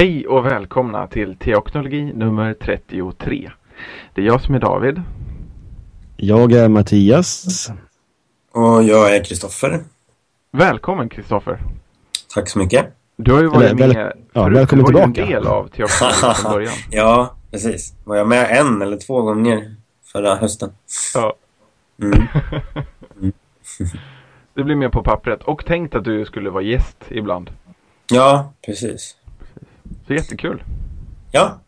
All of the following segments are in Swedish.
Hej och välkomna till Teoknologi nummer 33. Det är jag som är David. Jag är Mattias. Och jag är Kristoffer. Välkommen Kristoffer. Tack så mycket. Du har ju varit Eller, väl- med ja, förut. välkommen du var ju tillbaka. en del av Teoknologi från början. ja, precis. Var jag med en eller två gånger förra hösten? Ja. Mm. Det blir mer på pappret. Och tänkt att du skulle vara gäst ibland. Ja, precis. Så jättekul. Ja,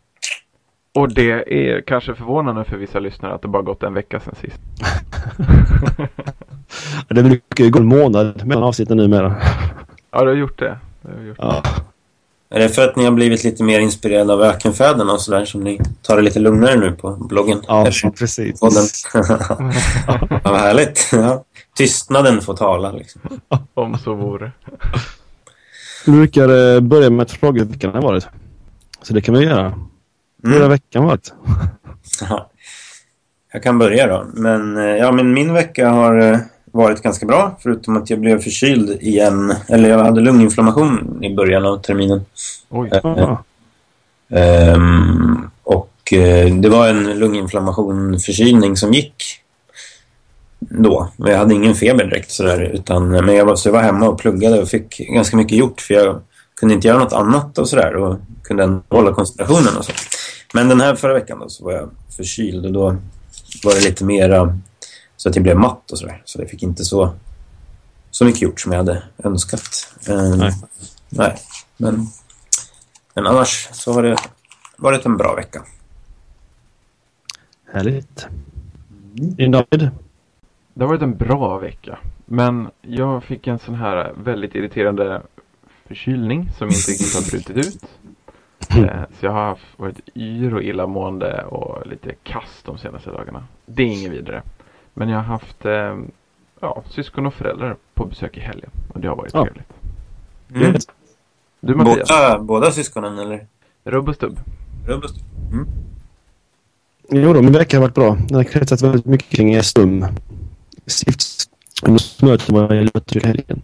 Och det är kanske förvånande för vissa lyssnare att det bara gått en vecka sedan sist. Det brukar ju gå en månad mellan avsnitten numera. Ja, du har gjort det. Du har gjort det. Ja. är det för att ni har blivit lite mer inspirerade av ökenfäderna och sådär som ni tar det lite lugnare nu på bloggen? Ja, Eller precis. ja, vad härligt. Ja. Tystnaden får tala liksom. Om så vore. Vi brukar börja med att fråga hur veckan har varit. Så det kan vi göra. Hur har Mm. veckan varit? Ja. Jag kan börja då. Men, eh, ja, men min vecka har eh, varit ganska bra. Förutom att jag blev förkyld igen. Eller jag hade lunginflammation i början av terminen. Oj. Ja. Ehm, och det var en lunginflammation, förkylning som gick då. Men jag hade ingen feber direkt sådär. Utan, men jag var, så jag var hemma och pluggade och fick ganska mycket gjort. För jag kunde inte göra något annat och sådär. Och kunde ändå hålla koncentrationen och så. Men den här förra veckan då så var jag förkyld och då var det lite mera så att jag blev matt och sådär. Så jag fick inte så, så mycket gjort som jag hade önskat. Ehm, Nej. nej. Men, men annars så har det varit en bra vecka. Härligt. Din David? Det har varit en bra vecka. Men jag fick en sån här väldigt irriterande förkylning som inte riktigt har brutit ut. Eh, Så jag har haft, varit yr och illamående och lite kast de senaste dagarna. Det är inget vidare. Men jag har haft eh, ja, syskon och föräldrar på besök i helgen. Och det har varit Ja. trevligt. Mm. Du Mattias, Båda, båda syskonen eller? rubb och stubb. Rubbust? Jo då, min vecka har varit bra. Den har kretsat väldigt mycket kring STUM. Stiftsmötet var Lötterö i helgen.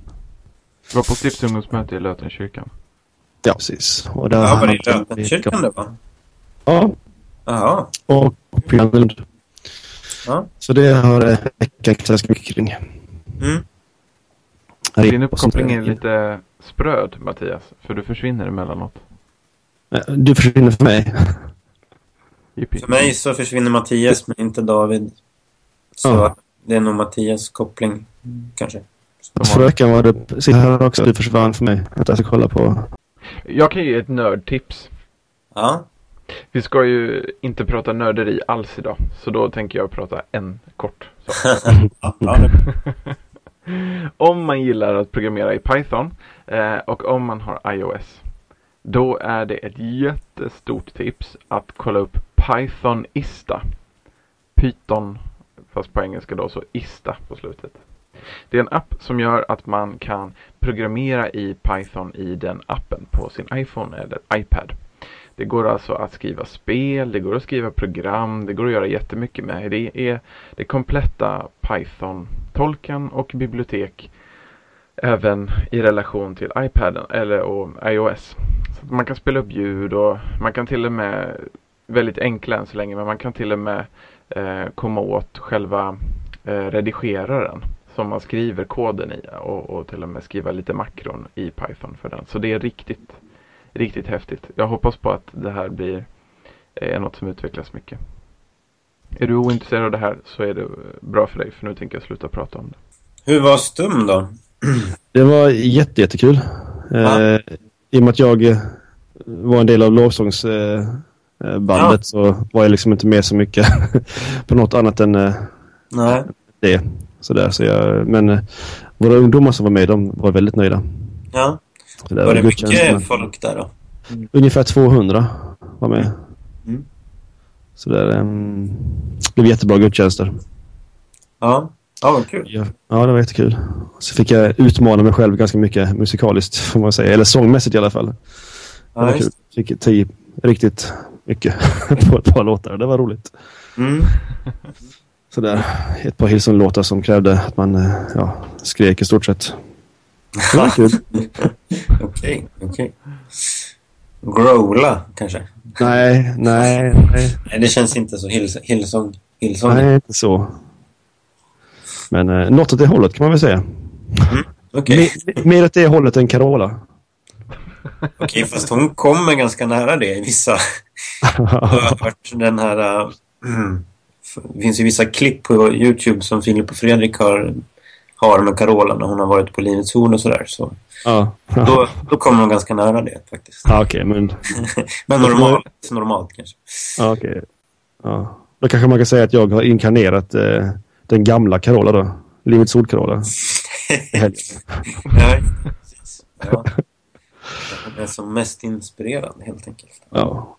Jag var på stiftsungdomsmöte i Lötenkyrkan. Ja, precis. Och där Ja, var det i Lötenkyrkan det var? Ja, Jaha. och Lund. Ja. Så det har veckan kretsat ganska mycket kring. Mm. Din uppkoppling är lite spröd Mattias. För du försvinner emellanåt. Eh, Du försvinner för mig. För mig så försvinner Mattias men inte David. Så Ja. det är nog Mattias koppling kanske. Förra veckan var det så här också. Du försvann för mig. Att jag ska kolla på. Jag kan ge ett nördtips. Ja. Vi ska ju inte prata nörderi alls idag. Så då tänker jag prata en kort sak. det- om man gillar att programmera i Python eh, och om man har iOS. Då är det ett jättestort tips att kolla upp Python Ista. Python, fast på engelska då så Ista på slutet. Det är en app som gör att man kan programmera i Python i den appen på sin iPhone eller iPad. Det går alltså att skriva spel, det går att skriva program, det går att göra jättemycket med. Det är det kompletta Python-tolken och bibliotek även i relation till iPaden eller och iOS. Så att man kan spela upp ljud och man kan till och med, väldigt enkla än så länge, men man kan till och med eh, komma åt själva eh, redigeraren som man skriver koden i och, och till och med skriva lite makron i Python för den. Så det är riktigt, riktigt häftigt. Jag hoppas på att det här blir eh, något som utvecklas mycket. Är du ointresserad av det här så är det bra för dig för nu tänker jag sluta prata om det. Hur var Stum då? Det var jätte, jättekul. Ja. Eh, I och med att jag eh, var en del av lovsångsbandet eh, eh, bandet så var jag liksom inte med så mycket på något annat än eh, Nej. Det. Sådär, så jag, men eh, våra ungdomar som var med, de var väldigt nöjda. Ja. Så där Var det mycket folk där då? Ungefär 200 var med. Mm. Så där, um, det blev jättebra gudstjänster. Ja. Ja, vad kul. Ja, ja, det var jättekul. Så fick jag utmana mig själv ganska mycket musikaliskt, får man säga. Eller sångmässigt i alla fall. Det Ja, var kul. Fick tio riktigt mycket på ett par låtar. Det var roligt. Mm. Sådär, ett par Hillsong-låtar som krävde att man eh, ja, skrek i stort sett. Det var kul. Okej, okej. growla kanske? Nej, nej, nej. Nej, det känns inte så Hillsong. Hillsong. Nej, inte så. Men eh, något åt det hållet kan man väl säga. Okej, Mer, mer åt det hållet än Carola. Okej, fast hon kommer ganska nära det i vissa... Jag har hört den här... äh, mm, det finns ju vissa klipp på Youtube som Filip och Fredrik har, har med Carola när hon har varit på Livets Horn och sådär. Så ja, då, då kommer hon ganska nära det faktiskt. ja okej, men... Men normalt, normalt kanske. Ja, okej. Ja. Då kanske man kan säga att jag har inkarnerat eh, den gamla Carola då. Livets Ord-Carola. Nej, precis. Ja. Den är som mest inspirerad helt enkelt. Ja.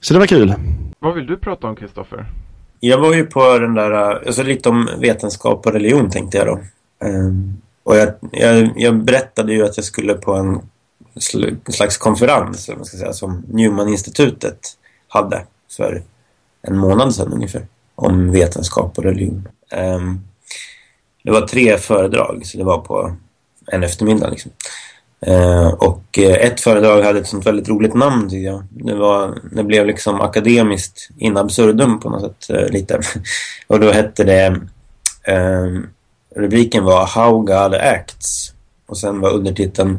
Så det var kul. Vad vill du prata om, Kristoffer? Jag var ju på den där, alltså lite om vetenskap och religion tänkte jag då. Ehm, och jag, jag, jag berättade ju att jag skulle på en sl- slags konferens, man ska säga, som Newman-institutet hade för en månad sedan ungefär, om vetenskap och religion. Ehm, det var tre föredrag, så det var på en eftermiddag liksom. Eh, och eh, ett föredrag hade ett sånt väldigt roligt namn tycker jag. Det, var, det blev liksom akademiskt in absurdum på något sätt eh, lite. och då hette det eh, rubriken var How God Acts och sen var undertiteln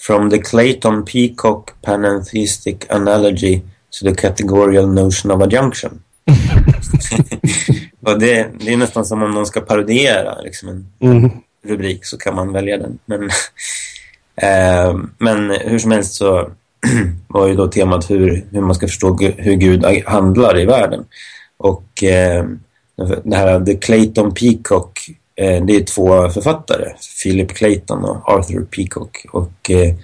From the Clayton Peacock Panentheistic Analogy to the Categorial Notion of Adjunction. och det, det är nästan som om någon ska parodiera liksom en Mm. rubrik så kan man välja den. Men, eh, men hur som helst så var ju då temat hur, hur man ska förstå hur Gud handlar i världen. Och eh, det här The Clayton Peacock, eh, det är två författare, Philip Clayton och Arthur Peacock. Och eh,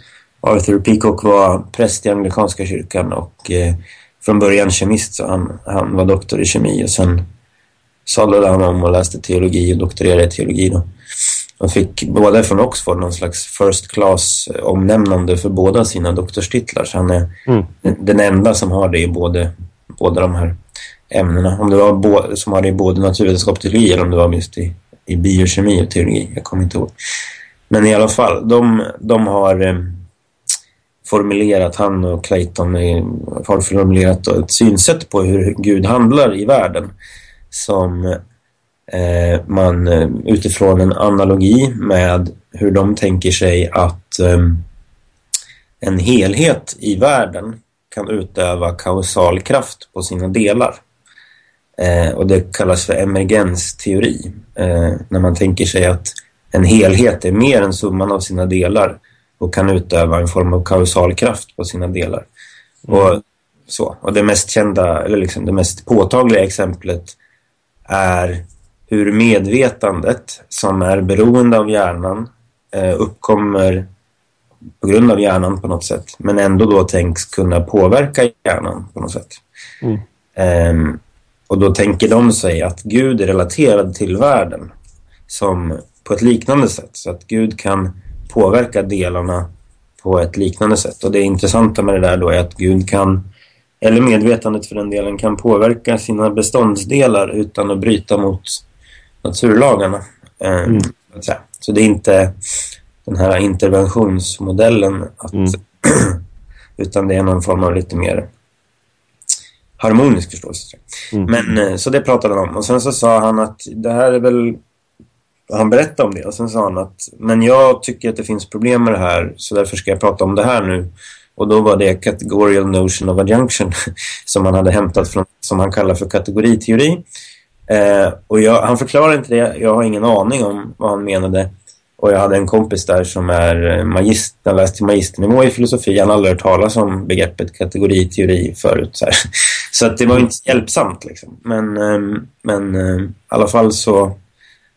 Arthur Peacock var präst i anglikanska kyrkan och eh, från början kemist så han, han var doktor i kemi och sen sadlade han om och läste teologi och doktorerade i teologi då. Han fick båda från Oxford någon slags first class eh, omnämnande för båda sina doktorstitlar. Så han är Mm. den enda som har det i både, båda de här ämnena. Om det var bo, som har det i både naturvetenskap och teologi eller om det var just i, i biokemi och teologi. Jag kommer inte ihåg. Men i alla fall, de, de har eh, formulerat, han och Clayton eh, har formulerat ett synsätt på hur Gud handlar i världen som man eh, utifrån en analogi med hur de tänker sig att eh, en helhet i världen kan utöva kausal kraft på sina delar. Eh, och det kallas för emergensteori. Eh, när man tänker sig att en helhet är mer än summan av sina delar och kan utöva en form av kausal kraft på sina delar. Och, så. och det mest kända, eller liksom det mest påtagliga exemplet är hur medvetandet som är beroende av hjärnan eh, uppkommer på grund av hjärnan på något sätt men ändå då tänks kunna påverka hjärnan på något sätt. Mm. Ehm, och då tänker de sig att Gud är relaterad till världen som på ett liknande sätt så att Gud kan påverka delarna på ett liknande sätt. Och det intressanta med det där då är att Gud kan, eller medvetandet för den delen, kan påverka sina beståndsdelar utan att bryta mot naturlagarna. Ehm, Mm. så. Så det är inte den här interventionsmodellen att, Mm. utan det är någon form av lite mer harmonisk förståelse. Mm. Men eh, så det pratade han om. Och sen så sa han att det här är väl... Han berättade om det och sen sa han att men jag tycker att det finns problem med det här så därför ska jag prata om det här nu. Och då var det categorial notion of adjunction som han hade hämtat från som han kallar för kategoriteori. Eh, och jag, han förklarar inte det. Jag har ingen aning om vad han menade. Och jag hade en kompis där som är eh, magister, han läste till magisternivå i filosofi. Han har aldrig hört talas om begreppet kategoriteori förut. Så, här. så att det var inte hjälpsamt. Liksom. Men, eh, men eh, i alla fall så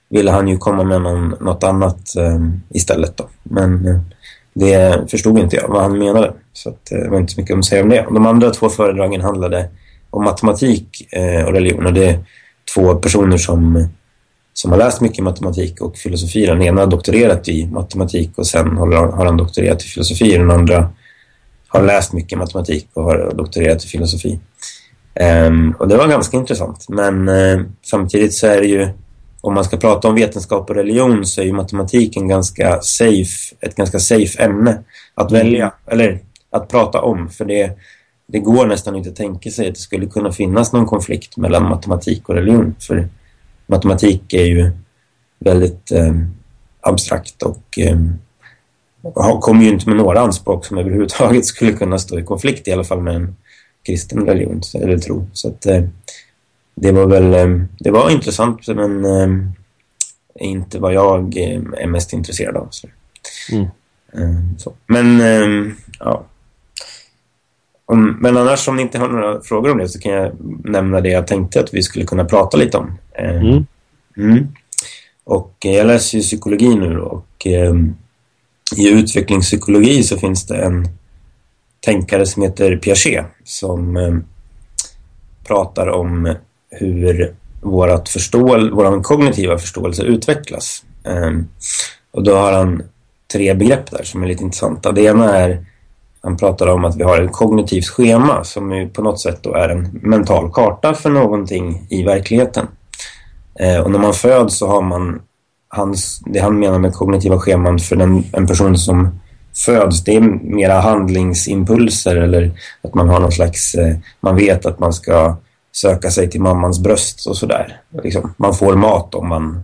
ville han ju komma med någon, något annat eh, istället. Då. Men eh, det förstod inte jag vad han menade. Så att, eh, det var inte så mycket att säga om det. De andra två föredragen handlade om matematik eh, och religion. Och det två personer som som har läst mycket matematik och filosofi. Den ena har doktorerat i matematik och sen har, har han doktorerat i filosofi. Den andra har läst mycket matematik och har doktorerat i filosofi. Um, och det var ganska intressant. Men uh, samtidigt så är det ju, om man ska prata om vetenskap och religion så är ju matematiken ganska safe, ett ganska safe ämne att välja. Eller att prata om. För det, det går nästan inte att tänka sig att det skulle kunna finnas någon konflikt mellan matematik och religion. För matematik är ju väldigt eh, abstrakt och eh, kommer ju inte med några anspråk som överhuvudtaget skulle kunna stå i konflikt i alla fall med en kristen religion eller tro. Så att eh, det var väl eh, det var intressant men eh, inte vad jag eh, är mest intresserad av. Så. Mm. Så. Men ja. Om, men annars om ni inte har några frågor om det så kan jag nämna det jag tänkte att vi skulle kunna prata lite om. Mm. Mm. Och jag läser ju psykologi nu och i utvecklingspsykologi så finns det en tänkare som heter Piaget som eh, pratar om hur vårat förståel, vår kognitiva förståelse utvecklas. Eh, och då har han tre begrepp där som är lite intressanta. Det ena är han pratar om att vi har ett kognitivt schema som på något sätt då är en mental karta för någonting i verkligheten. Eh, och när man föds så har man hans, det han menar med kognitiva scheman för den, en person som föds, det är mera handlingsimpulser eller att man har någon slags, eh, man vet att man ska söka sig till mammans bröst och sådär. Liksom, man får mat om man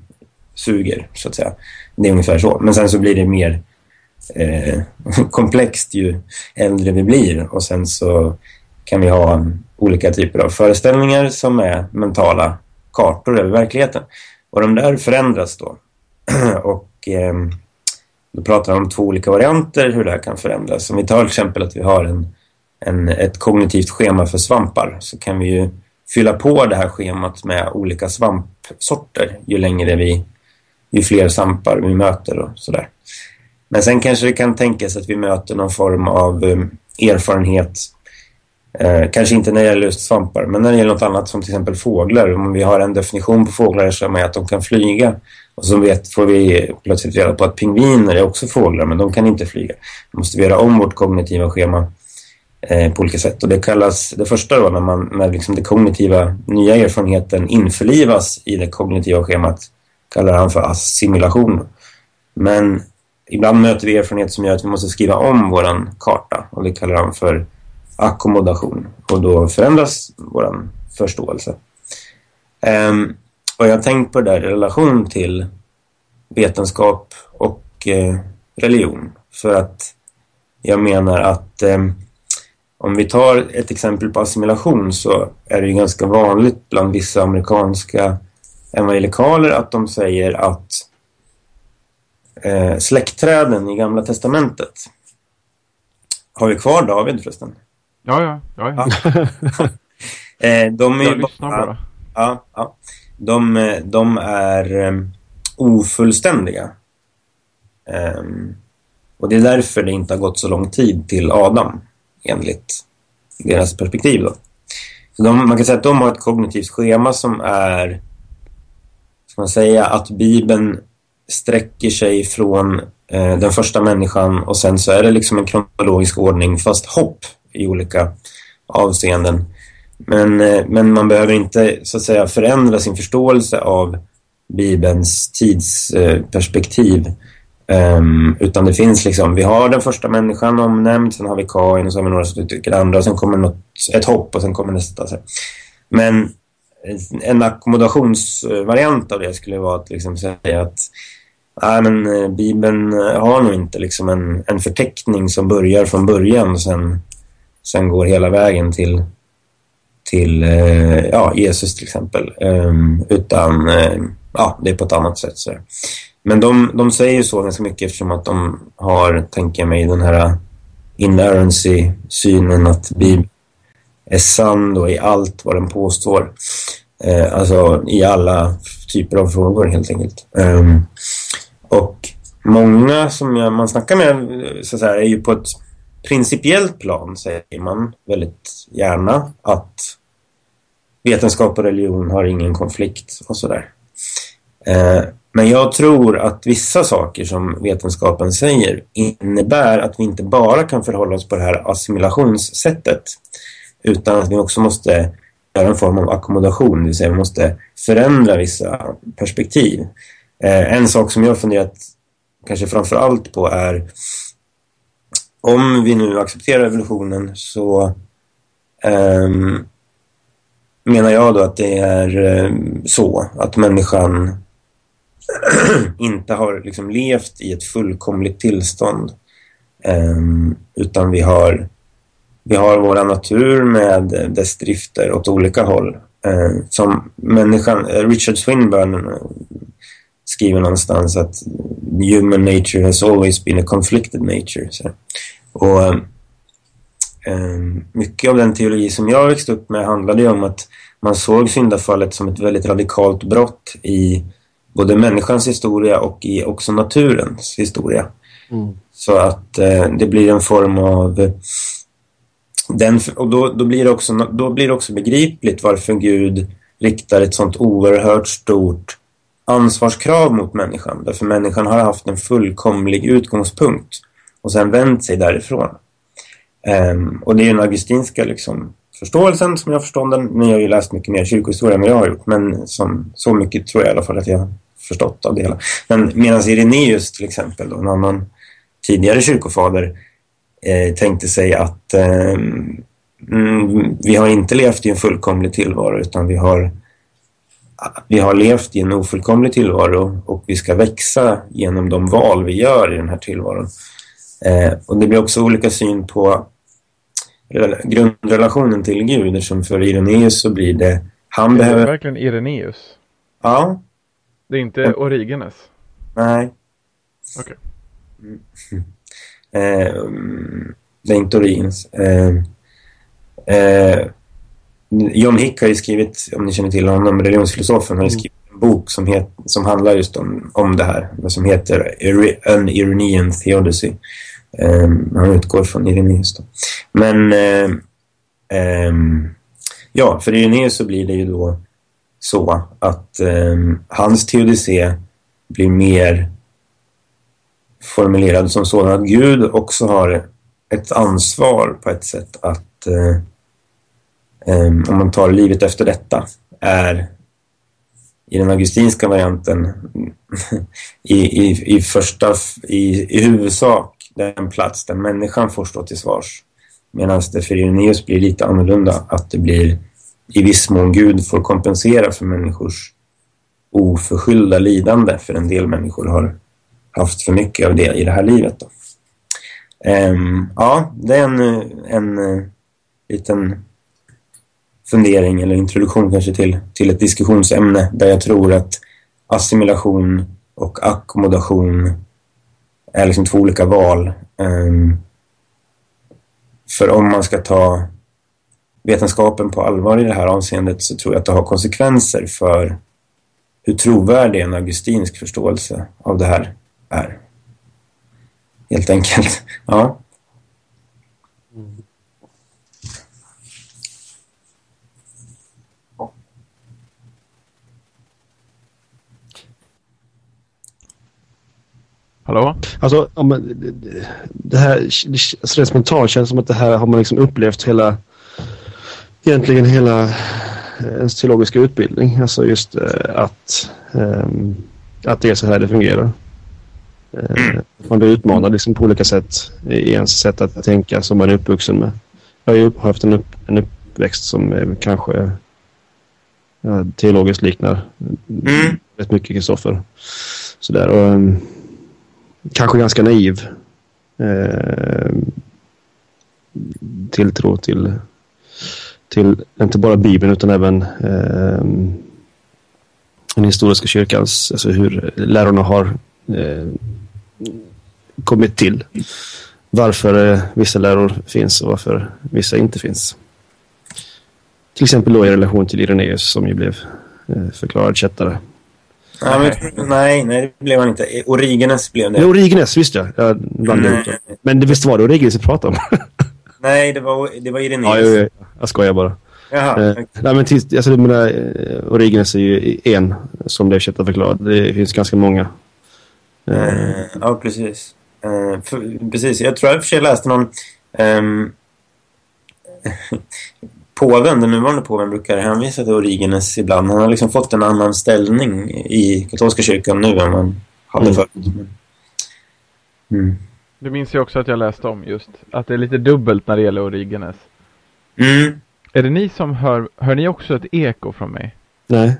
suger, så att säga. Det är ungefär så. Men sen så blir det mer eh, komplext ju äldre vi blir och sen så kan vi ha olika typer av föreställningar som är mentala kartor över verkligheten. Och de där förändras då. och eh, då pratar vi om två olika varianter hur det här kan förändras. Om vi tar till exempel att vi har en, en, ett kognitivt schema för svampar så kan vi ju fylla på det här schemat med olika svampsorter ju längre vi, ju fler svampar vi möter och sådär. Men sen kanske det kan tänkas att vi möter någon form av um, erfarenhet eh, kanske inte när det gäller just svampar men när det gäller något annat som till exempel fåglar. Om vi har en definition på fåglar som är att de kan flyga och så vet, får vi plötsligt reda på att pingviner är också fåglar men de kan inte flyga. Då måste vi göra om vårt kognitiva schema eh, på olika sätt. Och det kallas, det första då när, man, när liksom det kognitiva nya erfarenheten införlivas i det kognitiva schemat kallar han för assimilation. Men ibland möter vi erfarenhet som gör att vi måste skriva om vår karta och det kallar han för ackommodation. Och då förändras vår förståelse. Um, och jag har tänkt på det där i relation till vetenskap och eh, religion. För att jag menar att eh, om vi tar ett exempel på assimilation så är det ju ganska vanligt bland vissa amerikanska evangelikaler att de säger att eh, släktträden i Gamla Testamentet har vi kvar David förresten? Ja, ja, ja. ja. eh, de är jag lyssnar bara. Ja, ja de, de är um, ofullständiga. Um, och det är därför det inte har gått så lång tid till Adam, enligt deras perspektiv. Då. Så de, man kan säga att de har ett kognitivt schema som är, ska man säga, att Bibeln sträcker sig från eh, den första människan och sen så är det liksom en kronologisk ordning fast hopp i olika avseenden. Men, eh, men man behöver inte så att säga förändra sin förståelse av Bibelns tidsperspektiv. Um, utan det finns liksom, vi har den första människan omnämnd, sen har vi Kain och så har vi några som tycker det andra och sen kommer något, ett hopp och sen kommer nästa. Så. Men en ackommodationsvariant av det skulle vara att liksom säga att nej, men, eh, Bibeln eh, har nog inte liksom en, en förteckning som börjar från början och sen, sen går hela vägen till till eh, ja, Jesus till exempel. Um, utan eh, ja, det är på ett annat sätt. Så. Men de, de säger så ganska mycket eftersom att de har, tänker jag mig, den här inerrancy-synen att Bibeln är sann då i allt vad den påstår. Eh, alltså i alla typer av frågor helt enkelt. Ehm, och många som jag, man snackar med så att säga, är ju på ett principiellt plan säger man väldigt gärna att vetenskap och religion har ingen konflikt och sådär. Eh, men jag tror att vissa saker som vetenskapen säger innebär att vi inte bara kan förhålla oss på det här assimilationssättet utan att vi också måste göra en form av ackommodation, det vill säga vi måste förändra vissa perspektiv. Eh, en sak som jag funderat kanske framför allt på är om vi nu accepterar evolutionen så um, menar jag då att det är um, så att människan inte har liksom levt i ett fullkomligt tillstånd. Um, utan vi har, vi har vår natur med dess drifter åt olika håll. Uh, som människan, eh, Richard Swinburne skriver någonstans att human nature has always been a conflicted nature. Så. Och um, mycket av den teologi som jag växte upp med handlade ju om att man såg syndafallet som ett väldigt radikalt brott i både människans historia och i också naturens historia. Mm. Så att eh, det blir en form av... Den, och då, då, blir det också, då blir det också begripligt varför Gud riktar ett sånt oerhört stort ansvarskrav mot människan. Därför människan har haft en fullkomlig utgångspunkt och sen vänt sig därifrån. Um, och det är den augustinska liksom, förståelsen som jag förstår den. Men jag har ju läst mycket mer kyrkohistoria än vad jag har gjort. Men som, så mycket tror jag i alla fall att jag har förstått av det hela. Men medan Irenaeus till exempel, då, en annan tidigare kyrkofader, eh, tänkte sig att eh, mm, vi har inte levt i en fullkomlig tillvaro utan vi har, vi har levt i en ofullkomlig tillvaro och vi ska växa genom de val vi gör i den här tillvaron. Eh, och det blir också olika syn på grundrelationen till Gud eftersom för Irenaeus så blir det han är behöver... det verkligen Irenaeus? Ja. Det är inte Origenes? Nej. Okej. Okay. Eh, det är inte Origenes. Eh, eh, John Hick har ju skrivit, om ni känner till honom, religionsfilosofen, har ju mm. skrivit en bok som, het, som handlar just om, om det här. Som heter An Irenaean Theodicy. Eh, han utgår från Irenaeus då. Men eh, ja, för Irenaeus så blir det ju då så att ehm, hans teodicé blir mer formulerad som sådan att Gud också har ett ansvar på ett sätt att ehm, Ehm, om man tar livet efter detta är i den augustinska varianten i, i, i första i, i huvudsak den plats där människan får stå till svars. Medan det för Irenaeus blir lite annorlunda, att det blir i viss mån Gud får kompensera för människors oförskyllda lidande, för en del människor har haft för mycket av det i det här livet. Då. Um, ja, det är en, en eh, liten fundering eller introduktion kanske till, till ett diskussionsämne där jag tror att assimilation och ackommodation är liksom två olika val. Um, för om man ska ta vetenskapen på allvar i det här avseendet så tror jag att det har konsekvenser för hur trovärdig en augustinsk förståelse av det här är. Helt enkelt. Ja. Hallå? Alltså, men, det här, alltså rent spontant känns som att det här har man liksom upplevt hela, egentligen hela eh, ens teologiska utbildning. Alltså just äh, att, ähm, att det är så här det fungerar. Äh, man blir utmanad liksom på olika sätt i ens sätt att tänka som man är uppvuxen med. Jag har ju haft en, upp, en uppväxt som kanske teologiskt liknar mm. rätt mycket Kristoffer. Sådär. Och, um, kanske ganska naiv eh, tilltro till, till inte bara Bibeln utan även eh, den historiska kyrkans, alltså hur lärorna har eh, kommit till. Varför eh, vissa läror finns och varför vissa inte finns. Till exempel då i relation till Irenaeus som ju blev eh, förklarad kättare Ja, men, nej, nej, det blev han inte. Origenes blev det. Nej, Origenes, visst ja. Jag blandade ut Men det, visst var det Origenes vi pratade om? nej, det var, det var Irenaeus. Ja, jag, jag skojar bara. Jaha. Eh, nej, men tills, alltså, jag menar, eh, Origenes är ju en som blev kätta förklarad. Det finns ganska många. Eh, ja, precis. Eh, för, precis. Jag tror jag för sig läste någon... Um, påven, den nuvarande påven brukar hänvisa till Origenes ibland. Han har liksom fått en annan ställning i katolska kyrkan nu än man hade mm. förut. Mm. Det minns jag också att jag läste om just. Att det är lite dubbelt när det gäller Origenes. Mm. Är det ni som hör, hör ni också ett eko från mig? Nej.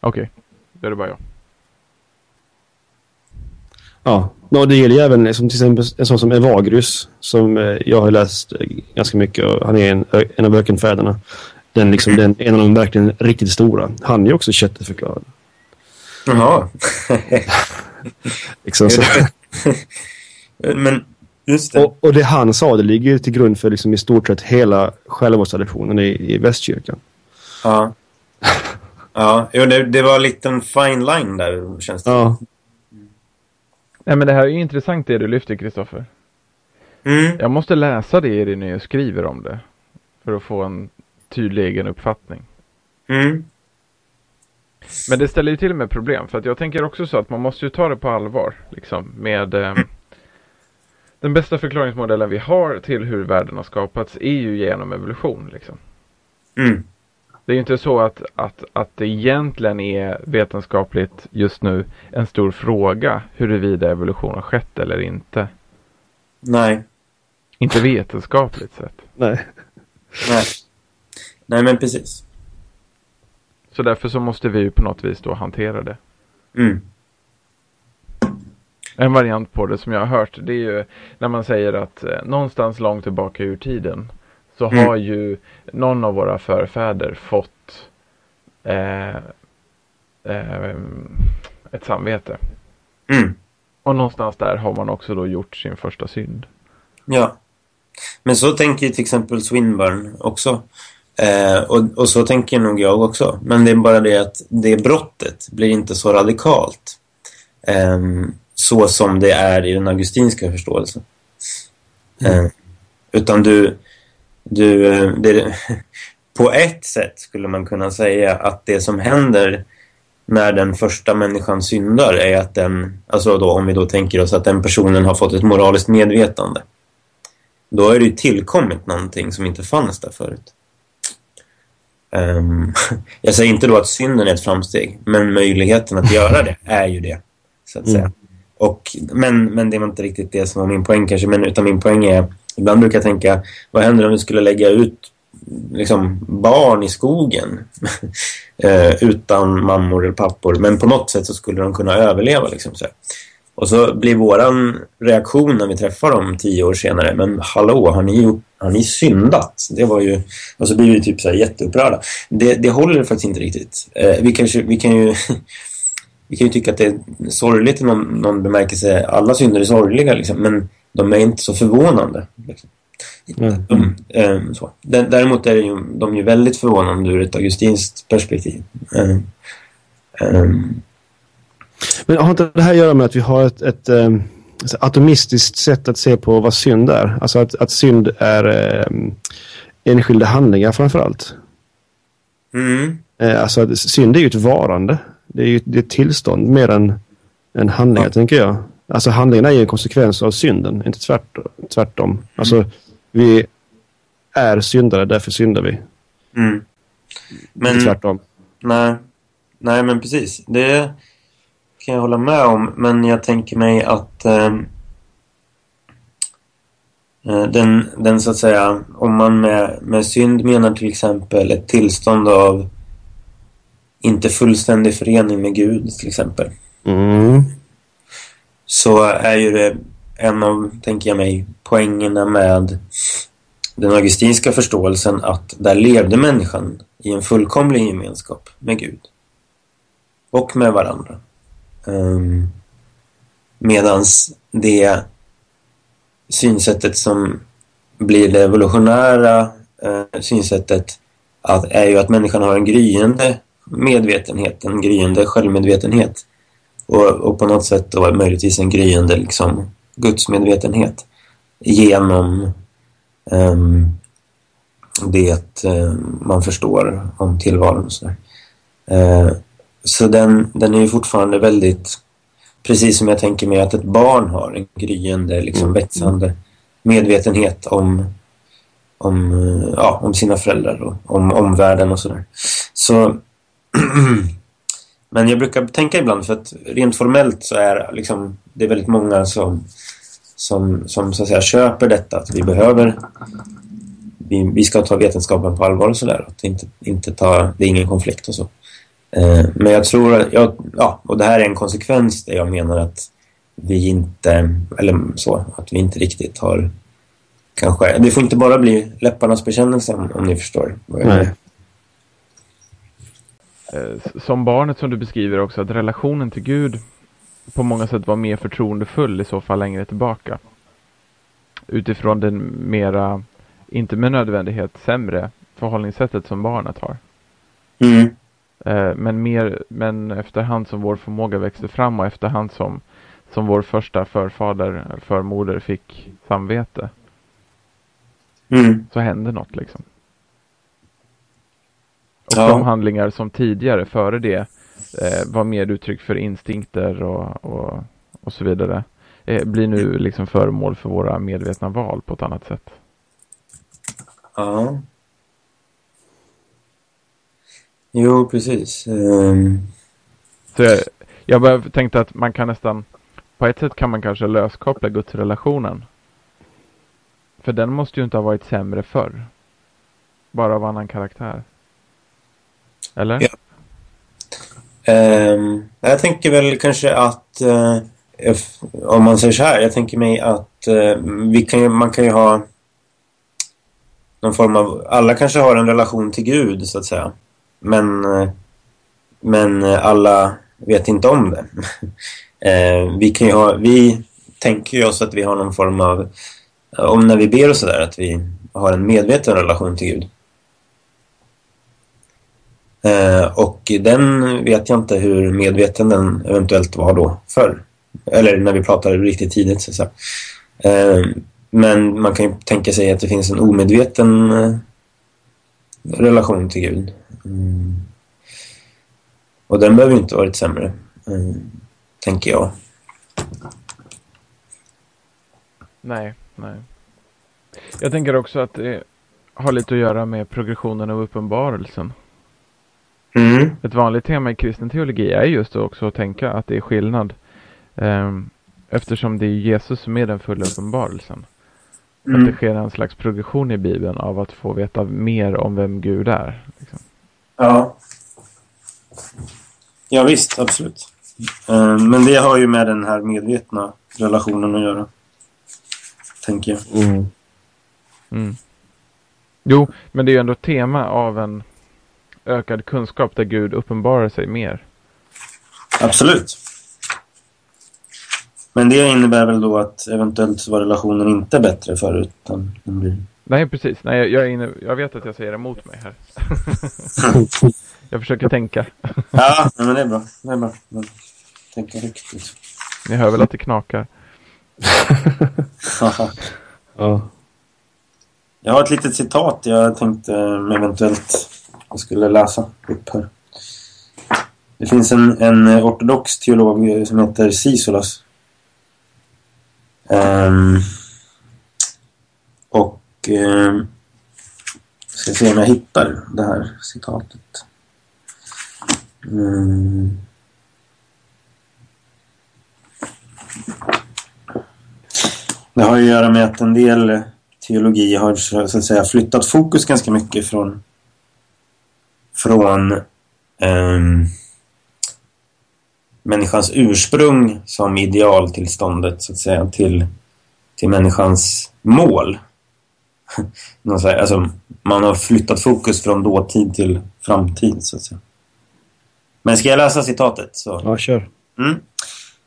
Okej, då är det bara jag. Ja, och det gäller ju även liksom, till exempel en sån som Evagrius som eh, jag har läst eh, ganska mycket och han är en, en av ökenfäderna. Den liksom, den, en av de verkligen riktigt stora. Han är ju också köttet förklarad. Jaha. Liksom, så. Men just det. och, och det han sa det ligger ju till grund för liksom, i stort sett hela självmordstraditionen i, i västkyrkan. Ja. Ja, jo, det, det var en liten fine line där känns det Ja, Nej men det här är ju intressant det du lyfter Kristoffer. mm. Jag måste läsa det i när jag skriver om det. För att få en tydlig egen uppfattning. Mm. Men det ställer ju till med problem. För att jag tänker också så att man måste ju ta det på allvar. Liksom med eh, Den bästa förklaringsmodellen vi har till hur världen har skapats är ju genom evolution. Liksom. Mm. Det är ju inte så att, att, att det egentligen är vetenskapligt just nu en stor fråga huruvida evolution har skett eller inte. Nej. Inte vetenskapligt sett. nej. Nej. Nej, men precis. Så därför så måste vi ju på något vis då hantera det. Mm. En variant på det som jag har hört det är ju när man säger att eh, någonstans långt tillbaka ur tiden så Mm. har ju någon av våra förfäder fått eh, eh, ett samvete. Mm. Och någonstans där har man också då gjort sin första synd. Ja. Men så tänker ju till exempel Swinburne också. Eh, och, och så tänker nog jag också. Men det är bara det att det brottet blir inte så radikalt. ehm, så som det är i den augustinska förståelsen. Eh, utan du... du eh, det, på ett sätt skulle man kunna säga att det som händer när den första människan syndar är att den, alltså då om vi då tänker oss att den personen har fått ett moraliskt medvetande. Då är det ju tillkommit någonting som inte fanns där förut. Ehm, jag säger inte då att synden är ett framsteg, men möjligheten att göra det är ju det, så att säga. Mm. Och, men, men det var inte riktigt det som var min poäng kanske, men utan min poäng är, ibland brukar jag tänka, vad händer om vi skulle lägga ut liksom, barn i skogen eh, utan mammor eller pappor, men på något sätt så skulle de kunna överleva. Liksom, så. Och så blir våran reaktion när vi träffar dem tio år senare, men hallå, har ni, gjort, har ni syndat? Det var ju, och så blir vi typ så här jätteupprörda. Det, det håller faktiskt inte riktigt. Eh, vi, kanske, vi kan ju vi kan ju tycka att det är sorgligt i någon, någon bemärkelse. Alla synder är sorgliga, liksom, men de är inte så förvånande. Liksom. Mm. De, eh, så. Dä- Däremot är det ju, de ju väldigt förvånande ur ett augustinskt perspektiv. Eh, eh, Men har inte det här att göra med att vi har ett, ett um, atomistiskt sätt att se på vad synd är? Alltså att, att synd är um, enskilda handlingar framför allt. mm, Eh, alltså att synd är ju ett varande. Det är ju det är ett tillstånd mer än en handling, Ja. tänker jag. Alltså handlingen är ju en konsekvens av synden, inte tvärt, tvärtom. Alltså vi är syndare, därför syndar vi. mm. Men, Inte tvärtom. nej, nej, men precis. Det kan jag hålla med om. Men jag tänker mig att ehm, eh, den, den så att säga, om man med, med synd menar till exempel ett tillstånd av inte fullständig förening med Gud till exempel. Mm så är ju det en av, tänker jag mig, poängerna med den augustinska förståelsen att där levde människan i en fullkomlig gemenskap med Gud och med varandra. Um, medans det synsättet som blir det evolutionära uh, synsättet att, är ju att människan har en gryende medvetenhet, en gryende självmedvetenhet och, och på något sätt då möjligtvis en gryende liksom, gudsmedvetenhet genom um, det um, man förstår om tillvaron. Så uh, så den, den är ju fortfarande väldigt, precis som jag tänker mig att ett barn har, en gryende, liksom, Mm. växande medvetenhet om, om, uh, ja, om sina föräldrar och om omvärlden och sådär. Så Men jag brukar tänka ibland för att rent formellt så är liksom, det är väldigt många som som, som så att säga köper detta att vi behöver vi, vi ska ta vetenskapen på allvar och sådär. Inte, inte ta, det är ingen konflikt och så. Eh, men jag tror att, jag, ja, och det här är en konsekvens där jag menar att vi inte, eller så, att vi inte riktigt har kanske, det får inte bara bli läpparnas bekännelse om, om ni förstår. Nej. Eh, som barnet som du beskriver också, att relationen till Gud på många sätt var mer förtroendefull i så fall längre tillbaka. Utifrån den mera, inte med nödvändighet sämre förhållningssättet som barnet har. Mm. Eh, men mer, men efterhand som vår förmåga växte fram och efterhand som, som vår första förfader, förmoder fick samvete. Mm. Så hände något liksom. Ja. de handlingar som tidigare, före det, eh, var mer uttryck för instinkter och, och, och så vidare. Eh, blir nu liksom föremål för våra medvetna val på ett annat sätt. Ja. Jo, precis. Ehm, Så jag, jag bara tänkte att man kan nästan, på ett sätt kan man kanske löskoppla gudsrelationen. För den måste ju inte ha varit sämre förr. Bara av annan karaktär. Eller? Ja. Um, jag tänker väl kanske att uh, if, om man säger så här, jag tänker mig att uh, vi kan man kan ju ha någon form av, alla kanske har en relation till Gud så att säga. Men, uh, men alla vet inte om det. Vi kan ju ha, vi tänker ju oss att vi har någon form av, om när vi ber och sådär, att vi har en medveten relation till Gud. Eh, och den vet jag inte hur medveten den eventuellt var då förr. Eller när vi pratade riktigt tidigt. Så att säga. Eh, men man kan ju tänka sig att det finns en omedveten eh, relation till Gud. Mm. Och den behöver ju inte varit sämre, eh, tänker jag. Nej, nej. Jag tänker också att det har lite att göra med progressionen av uppenbarelsen. Mm. Ett vanligt tema i kristen teologi är just också att tänka att det är skillnad. ehm, eftersom det är Jesus som är den fulla uppenbarelsen. Att det Mm. sker en slags progression i Bibeln av att få veta mer om vem Gud är. Liksom. Ja. Ja visst, absolut. Eh, Men det har ju med den här medvetna relationen att göra. Tänker jag. Mm. Mm. Jo, men det är ju ändå tema av en ökad kunskap där Gud uppenbarar sig mer. Absolut. Men det innebär väl då att eventuellt var relationen inte bättre förut. Utan den blir... Nej, precis. Nej, jag, inne, jag vet att jag säger emot mig här. jag försöker tänka. Ja, men det är bra. Det är bra. Men, tänka liksom. Ni hör väl att det knakar? ja. Jag har ett litet citat jag tänkte eventuellt jag skulle läsa upp här. Det finns en, en ortodox teolog eh, som heter Sisolas. Um, och um, ska se om jag hittar det här citatet. Mm. Det har ju att göra med att en del teologi har så att säga flyttat fokus ganska mycket från från ehm, människans ursprung som idealtillståndet så att säga till, till människans mål. Alltså, man har flyttat fokus från dåtid till framtid så att säga. Men ska jag läsa citatet? Så. ja, kör. Mm.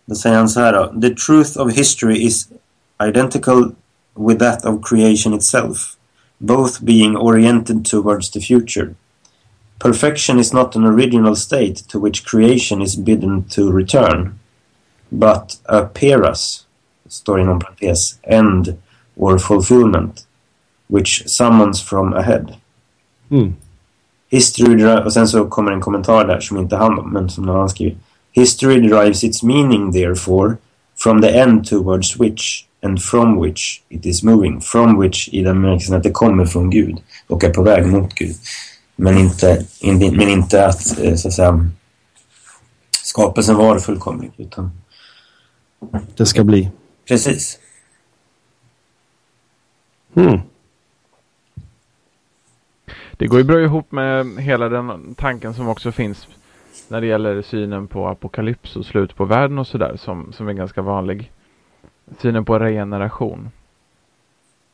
Då säger han så här då. The truth of history is identical with that of creation itself, both being oriented towards the future. Perfection is not an original state to which creation is bidden to return, but a peras, står inom parentes, end or fulfillment, which summons from ahead. Mm. History och sen så kommer en kommentar där som inte han men som någon annan skriver. History derives its meaning therefore from the end towards which and from which it is moving. From which i den bemärkelsen att det kommer från Gud och är på väg mot Gud. Men inte, in, men inte att, eh, så att säga, skapelsen var fullkomlig. Utan, Det ska bli. precis. Mm. Det går ju bra ihop med hela den tanken som också finns när det gäller synen på apokalyps och slut på världen och sådär som, som är ganska vanlig. Synen på regeneration.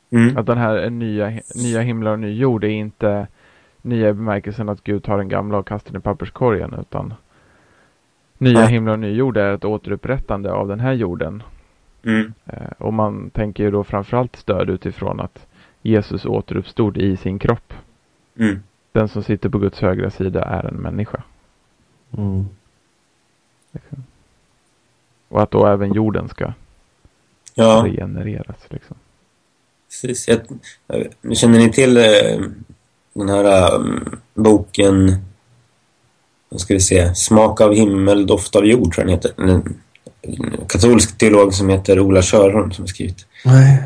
Mm. Att den här nya, nya himlar och ny jord är inte nya i bemärkelsen att Gud tar den gamla och kastar den i papperskorgen utan nya Ja. himlar och ny jord är ett återupprättande av den här jorden. Mm. Eh, och man tänker ju då framförallt stöd utifrån att Jesus återuppstod i sin kropp. Mm. Den som sitter på Guds högra sida är en människa. Mm. Liksom. Och att då även jorden ska Ja, regenereras. Liksom. precis. Jag, jag, känner ni till eh, den här um, boken, vad ska vi se, Smak av himmel, doft av jord, tror jag den heter. En, en katolsk teolog som heter Ola Körholm som har skrivit. Nej.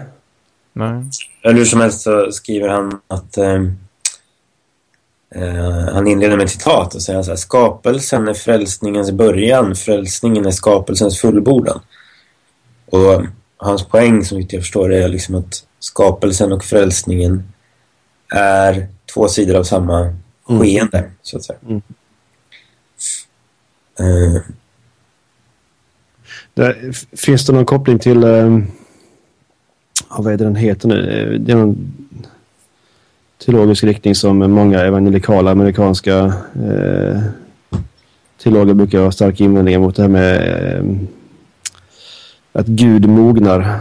Nej. Eller hur som helst så skriver han att eh, eh, han inleder med ett citat och säger så här, skapelsen är frälsningens början, frälsningen är skapelsens fullbordan. Och hans poäng som jag förstår är liksom att skapelsen och frälsningen är två sidor av samma Mm. skeende, så att säga. Mm. Där, f- finns det någon koppling till... Ja, vad är det den heter nu? Eh, Det är någon teologisk riktning som många evangelikala amerikanska eh, teologer brukar ha starka invändningar mot det här med eh, att Gud mognar.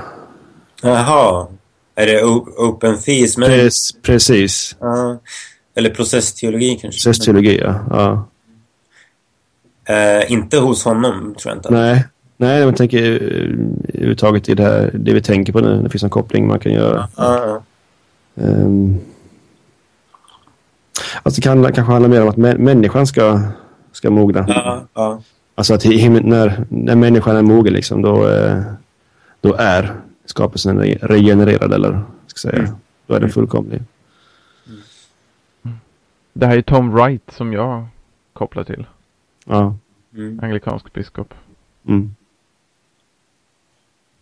Jaha, är det open theism? eller- Pre- precis. Ja. Eller processteologi kanske? Processteologi, ja. ja. Eh, inte hos honom, tror jag inte. Nej, nej, jag tänker eh, överhuvudtaget i det, här, det vi tänker på nu. Det finns en koppling man kan göra. Ja, ja. Um, alltså det kan kanske handla mer om att mä- människan ska, ska mogna. Ja, ja. Alltså att när, när människan är mogen liksom, då, eh, då är skapelsen re- regenererad eller ska jag säga. Mm. Då är den fullkomlig. Det här är Tom Wright som jag kopplar till. Ja. Mm. Anglikansk biskop. Mm.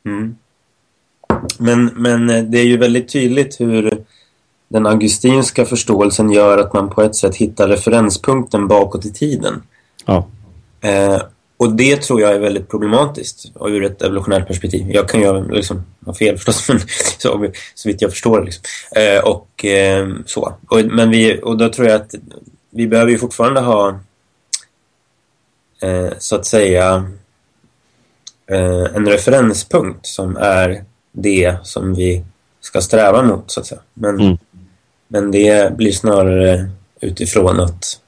Mm. Men, men eh, det är ju väldigt tydligt hur den augustinska förståelsen gör att man på ett sätt hittar referenspunkten bakåt i tiden. Ja. Eh, och det tror jag är väldigt problematiskt ur ett evolutionärt perspektiv. Jag kan ju liksom ha fel förstås, men så, så vitt jag förstår. Liksom. Eh, och eh, så. Och, men vi, och då tror jag att vi behöver ju fortfarande ha eh, så att säga eh, en referenspunkt som är det som vi ska sträva mot, så att säga. Men, Mm. men det blir snarare utifrån att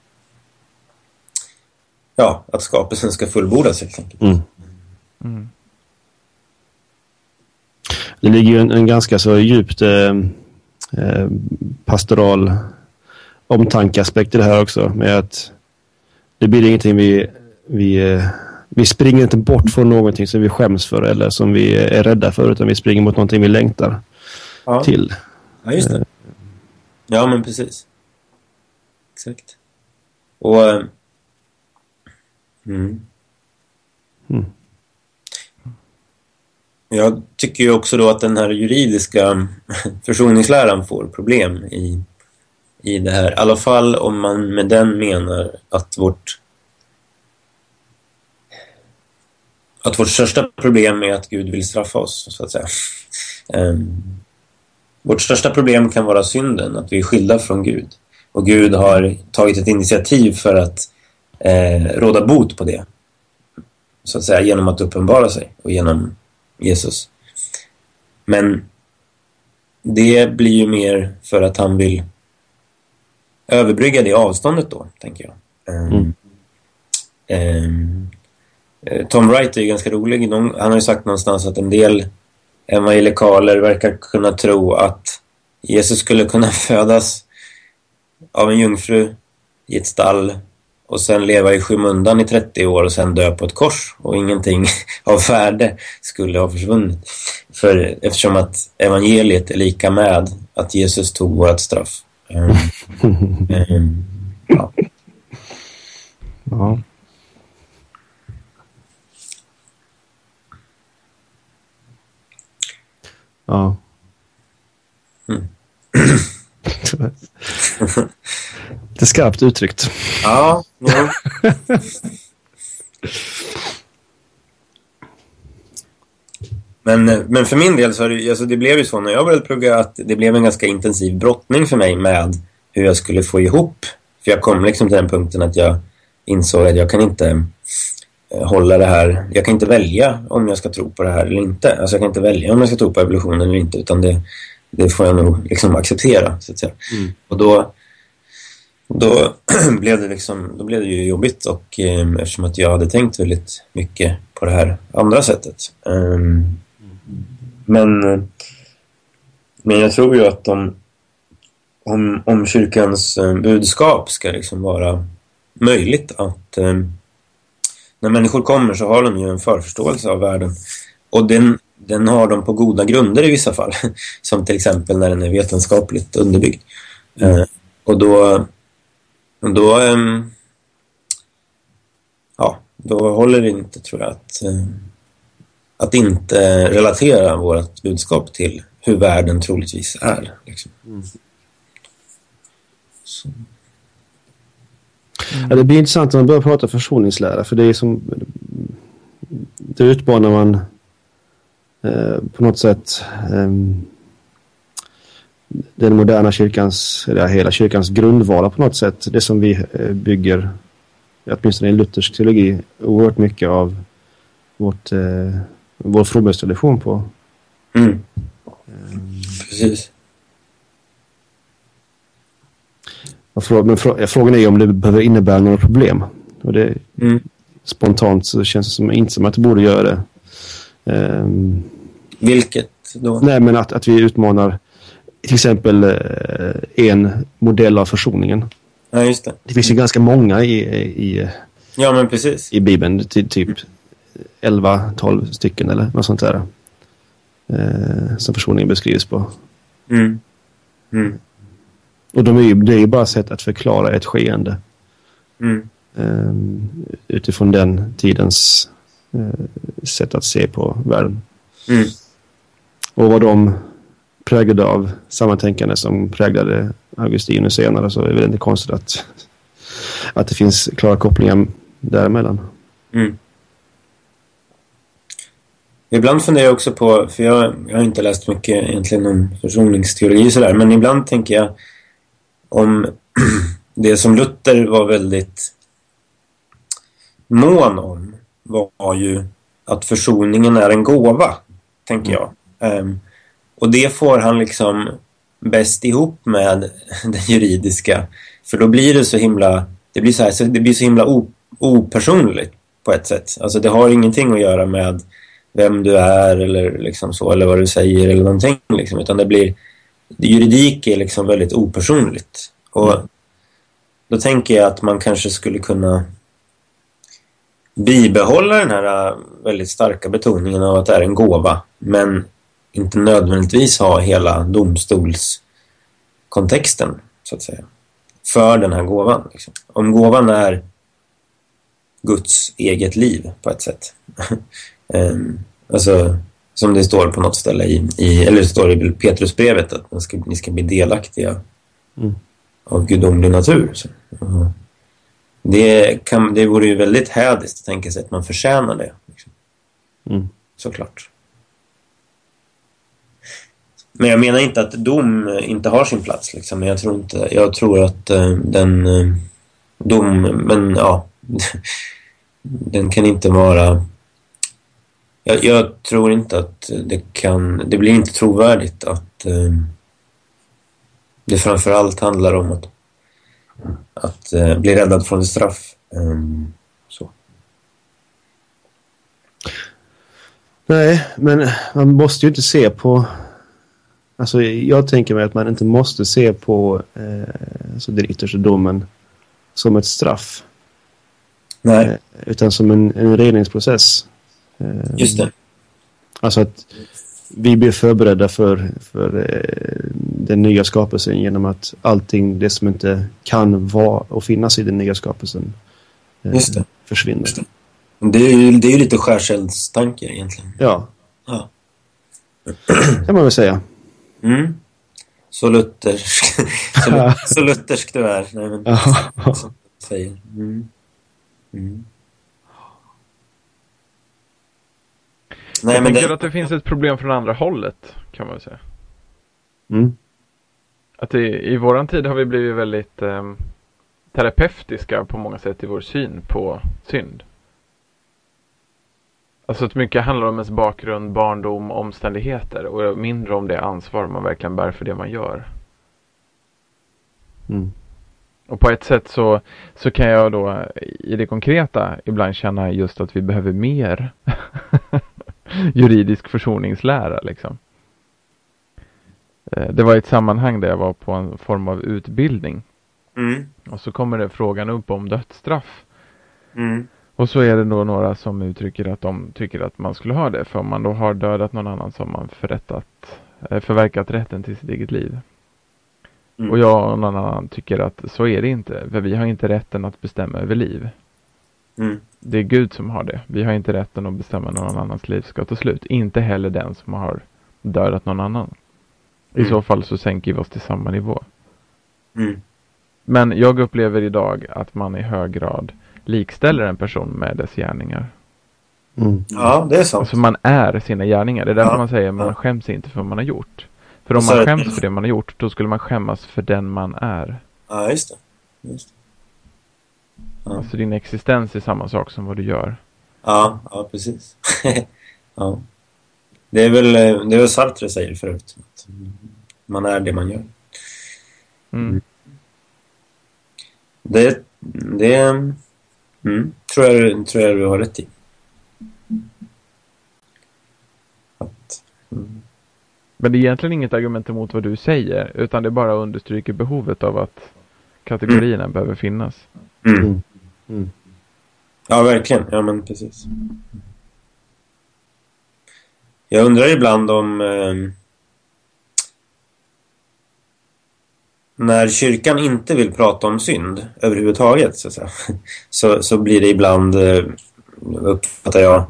ja, att skapelsen ska fullbordas helt enkelt. Mm. Mm. Det ligger ju en, en ganska så djupt eh, eh, pastoral omtankeaspekt i det här också. Med att det blir ingenting vi, vi, eh, vi springer inte bort från någonting som vi skäms för eller som vi är rädda för utan vi springer mot någonting vi längtar Ja, till. ja just det. Ja, men precis. Exakt. Och... Mm. Mm. Jag tycker ju också då att den här juridiska försoningsläran får problem i, i det här. I alla fall om man med den menar att vårt att vårt största problem är att Gud vill straffa oss, så att säga. Ehm, vårt största problem kan vara synden, att vi är skilda från Gud. Och Gud har tagit ett initiativ för att eh, råda bot på det. Så att säga genom att uppenbara sig och genom Jesus. Men det blir ju mer för att han vill överbrygga det avståndet då, tänker jag. Ehm, Mm. eh, Tom Wright är ju ganska rolig. Han har ju sagt någonstans att en del evangelikaler verkar kunna tro att Jesus skulle kunna födas av en jungfru i ett stall och sen leva i skymundan i 30 år och sen dö på ett kors och ingenting av värde skulle ha försvunnit. För eftersom att evangeliet är lika med att Jesus tog vårt straff. Ehm, ehm, ja. Ja. Ja. Mm. Det är skarpt uttryckt. Ja, ja. Men, men för min del så det, alltså det blev ju så när jag började plugga att det blev en ganska intensiv brottning för mig med hur jag skulle få ihop. För jag kom liksom till den punkten att jag insåg att jag kan inte eh, hålla det här. Jag kan inte välja om jag ska tro på det här eller inte. Alltså jag kan inte välja om jag ska tro på evolutionen eller inte utan det, det får jag nog liksom acceptera så att säga. Mm. Och då då blev det liksom då blev det ju jobbigt och eh, eftersom att jag hade tänkt väldigt mycket på det här andra sättet. Eh, men, men jag tror ju att om, om, om kyrkans eh, budskap ska liksom vara möjligt att eh, när människor kommer så har de ju en förförståelse av världen. Och den, den har de på goda grunder i vissa fall. Som till exempel när den är vetenskapligt underbyggd. Eh, och då, då, eh, ja, då håller det inte tror jag att, eh, att inte relatera vårt budskap till hur världen troligtvis är. Liksom. Så. Ja, det blir intressant när man börjar prata försoningslära för det är som det utmanar man eh, på något sätt eh, den moderna kyrkans, eller hela kyrkans grundvalar på något sätt. Det som vi eh, bygger, åtminstone i luthersk teologi, oerhört mycket av vårt, eh, vår fromhetstradition på. Mm. Precis. Och frå- Men frå- frågan är ju om det behöver innebära några problem. Och det, Mm. spontant så känns det som, inte som att det borde göra det. Ehm, Vilket då? nej, men att, att vi utmanar till exempel eh, en modell av försoningen. Ja, just det. Det finns ju ganska många i, i, Ja, men precis. i Bibeln, ty, typ 11-12 stycken eller något sånt där. Eh, som försoningen beskrivs på. Mm. Mm. Och de är ju, det är ju bara sätt att förklara ett skeende. Eh, utifrån den tidens eh, sätt att se på världen. Mm. Och vad de präglade av samma tänkande som präglade Augustinus senare så är det väl inte konstigt att, att det finns klara kopplingar däremellan. Mm. Ibland funderar jag också på, för jag, jag har inte läst mycket egentligen om försoningsteologi och sådär, men ibland tänker jag om det som Luther var väldigt mån om var ju att försoningen är en gåva, tänker jag. Ehm, och det får han liksom bäst ihop med den juridiska. För då blir det så himla, det blir så, här, så, det blir så himla o, opersonligt på ett sätt. Alltså det har ingenting att göra med vem du är eller liksom så, eller vad du säger eller någonting. Liksom, utan det blir, juridik är liksom väldigt opersonligt. Och då tänker jag att man kanske skulle kunna bibehålla den här äh, väldigt starka betoningen av att det är en gåva, men inte nödvändigtvis ha hela domstolskontexten, så att säga, för den här gåvan. Liksom. Om gåvan är Guds eget liv på ett sätt. um, alltså, som det står på något ställe i, i eller det står i Petrusbrevet att man ska, ni ska bli delaktiga Mm. av gudomlig natur. Så. uh, det, kan, det vore ju väldigt hädiskt att tänka sig att man förtjänar det. Liksom. Mm. Såklart. Men jag menar inte att dom inte har sin plats. Liksom. Jag, tror inte, jag tror att uh, den uh, dom, men ja, den kan inte vara... Jag, jag, tror inte att det kan... Det blir inte trovärdigt att uh, det framförallt handlar om att, att bli räddad från ett straff. Um, så. Nej, men man måste ju inte se på... Alltså jag tänker mig att man inte måste se på eh, alltså den yttersta domen som ett straff. Nej. Eh, utan som en, en reningsprocess. Eh, Just det. Alltså att vi blir förberedda för, för eh, den nya skapelsen genom att allting det som inte kan vara och finnas i den nya skapelsen eh, försvinner. Just det. Det är ju, det är ju lite skärseldstankar egentligen. Ja, Ja. kan man väl säga. Mm. så luthersk, så, lu- så luthersk du är. Nej, men, som säger. Mm. Mm. Nej, jag men tänker det, att det finns ett problem från andra hållet, kan man väl säga. Mm. Att i, i våran tid har vi blivit väldigt ehm, terapeutiska på många sätt i vår syn på synd. Alltså att mycket handlar om ens bakgrund, barndom, omständigheter och mindre om det ansvar man verkligen bär för det man gör. Mm. Och på ett sätt så, så kan jag då i det konkreta ibland känna just att vi behöver mer juridisk försoningslära liksom. Eh, Det var ett sammanhang där jag var på en form av utbildning mm, och så kommer det frågan upp om dödsstraff. mm, Och så är det då några som uttrycker att de tycker att man skulle ha det för om man då har dödat någon annan så har man förrättat, eh, förverkat rätten till sitt eget liv. mm. Och jag och någon annan tycker att så är det inte. För vi har inte rätten att bestämma över liv. Mm, Det är Gud som har det. Vi har inte rätten att bestämma när någon annans liv ska ta slut. Inte heller den som har dödat någon annan. I Mm. så fall så sänker vi oss till samma nivå. mm, Men jag upplever idag att man i hög grad likställer en person med dess gärningar. Mm. ja, det är sant. Alltså man är sina gärningar. Det är därför Ja, man säger att man ja. skäms inte för vad man har gjort. För om man skäms för det man har gjort, då skulle man skämmas för den man är. Ja, just det. Just det. Ja. Alltså din existens är samma sak som vad du gör. Ja, ja precis. ja. Det är väl det är väl Sartre säger förut. Att man är det man gör. Mm. Det, det mm, tror, jag, tror jag du har rätt i. Att, mm, Men det är egentligen inget argument emot vad du säger, utan det bara understryker behovet av att kategorierna behöver finnas. mm. Mm. Mm. Ja, verkligen. Ja, men precis. Jag undrar ibland om... Eh, när kyrkan inte vill prata om synd överhuvudtaget så, att säga, så, så blir det ibland, eh, uppfattar jag,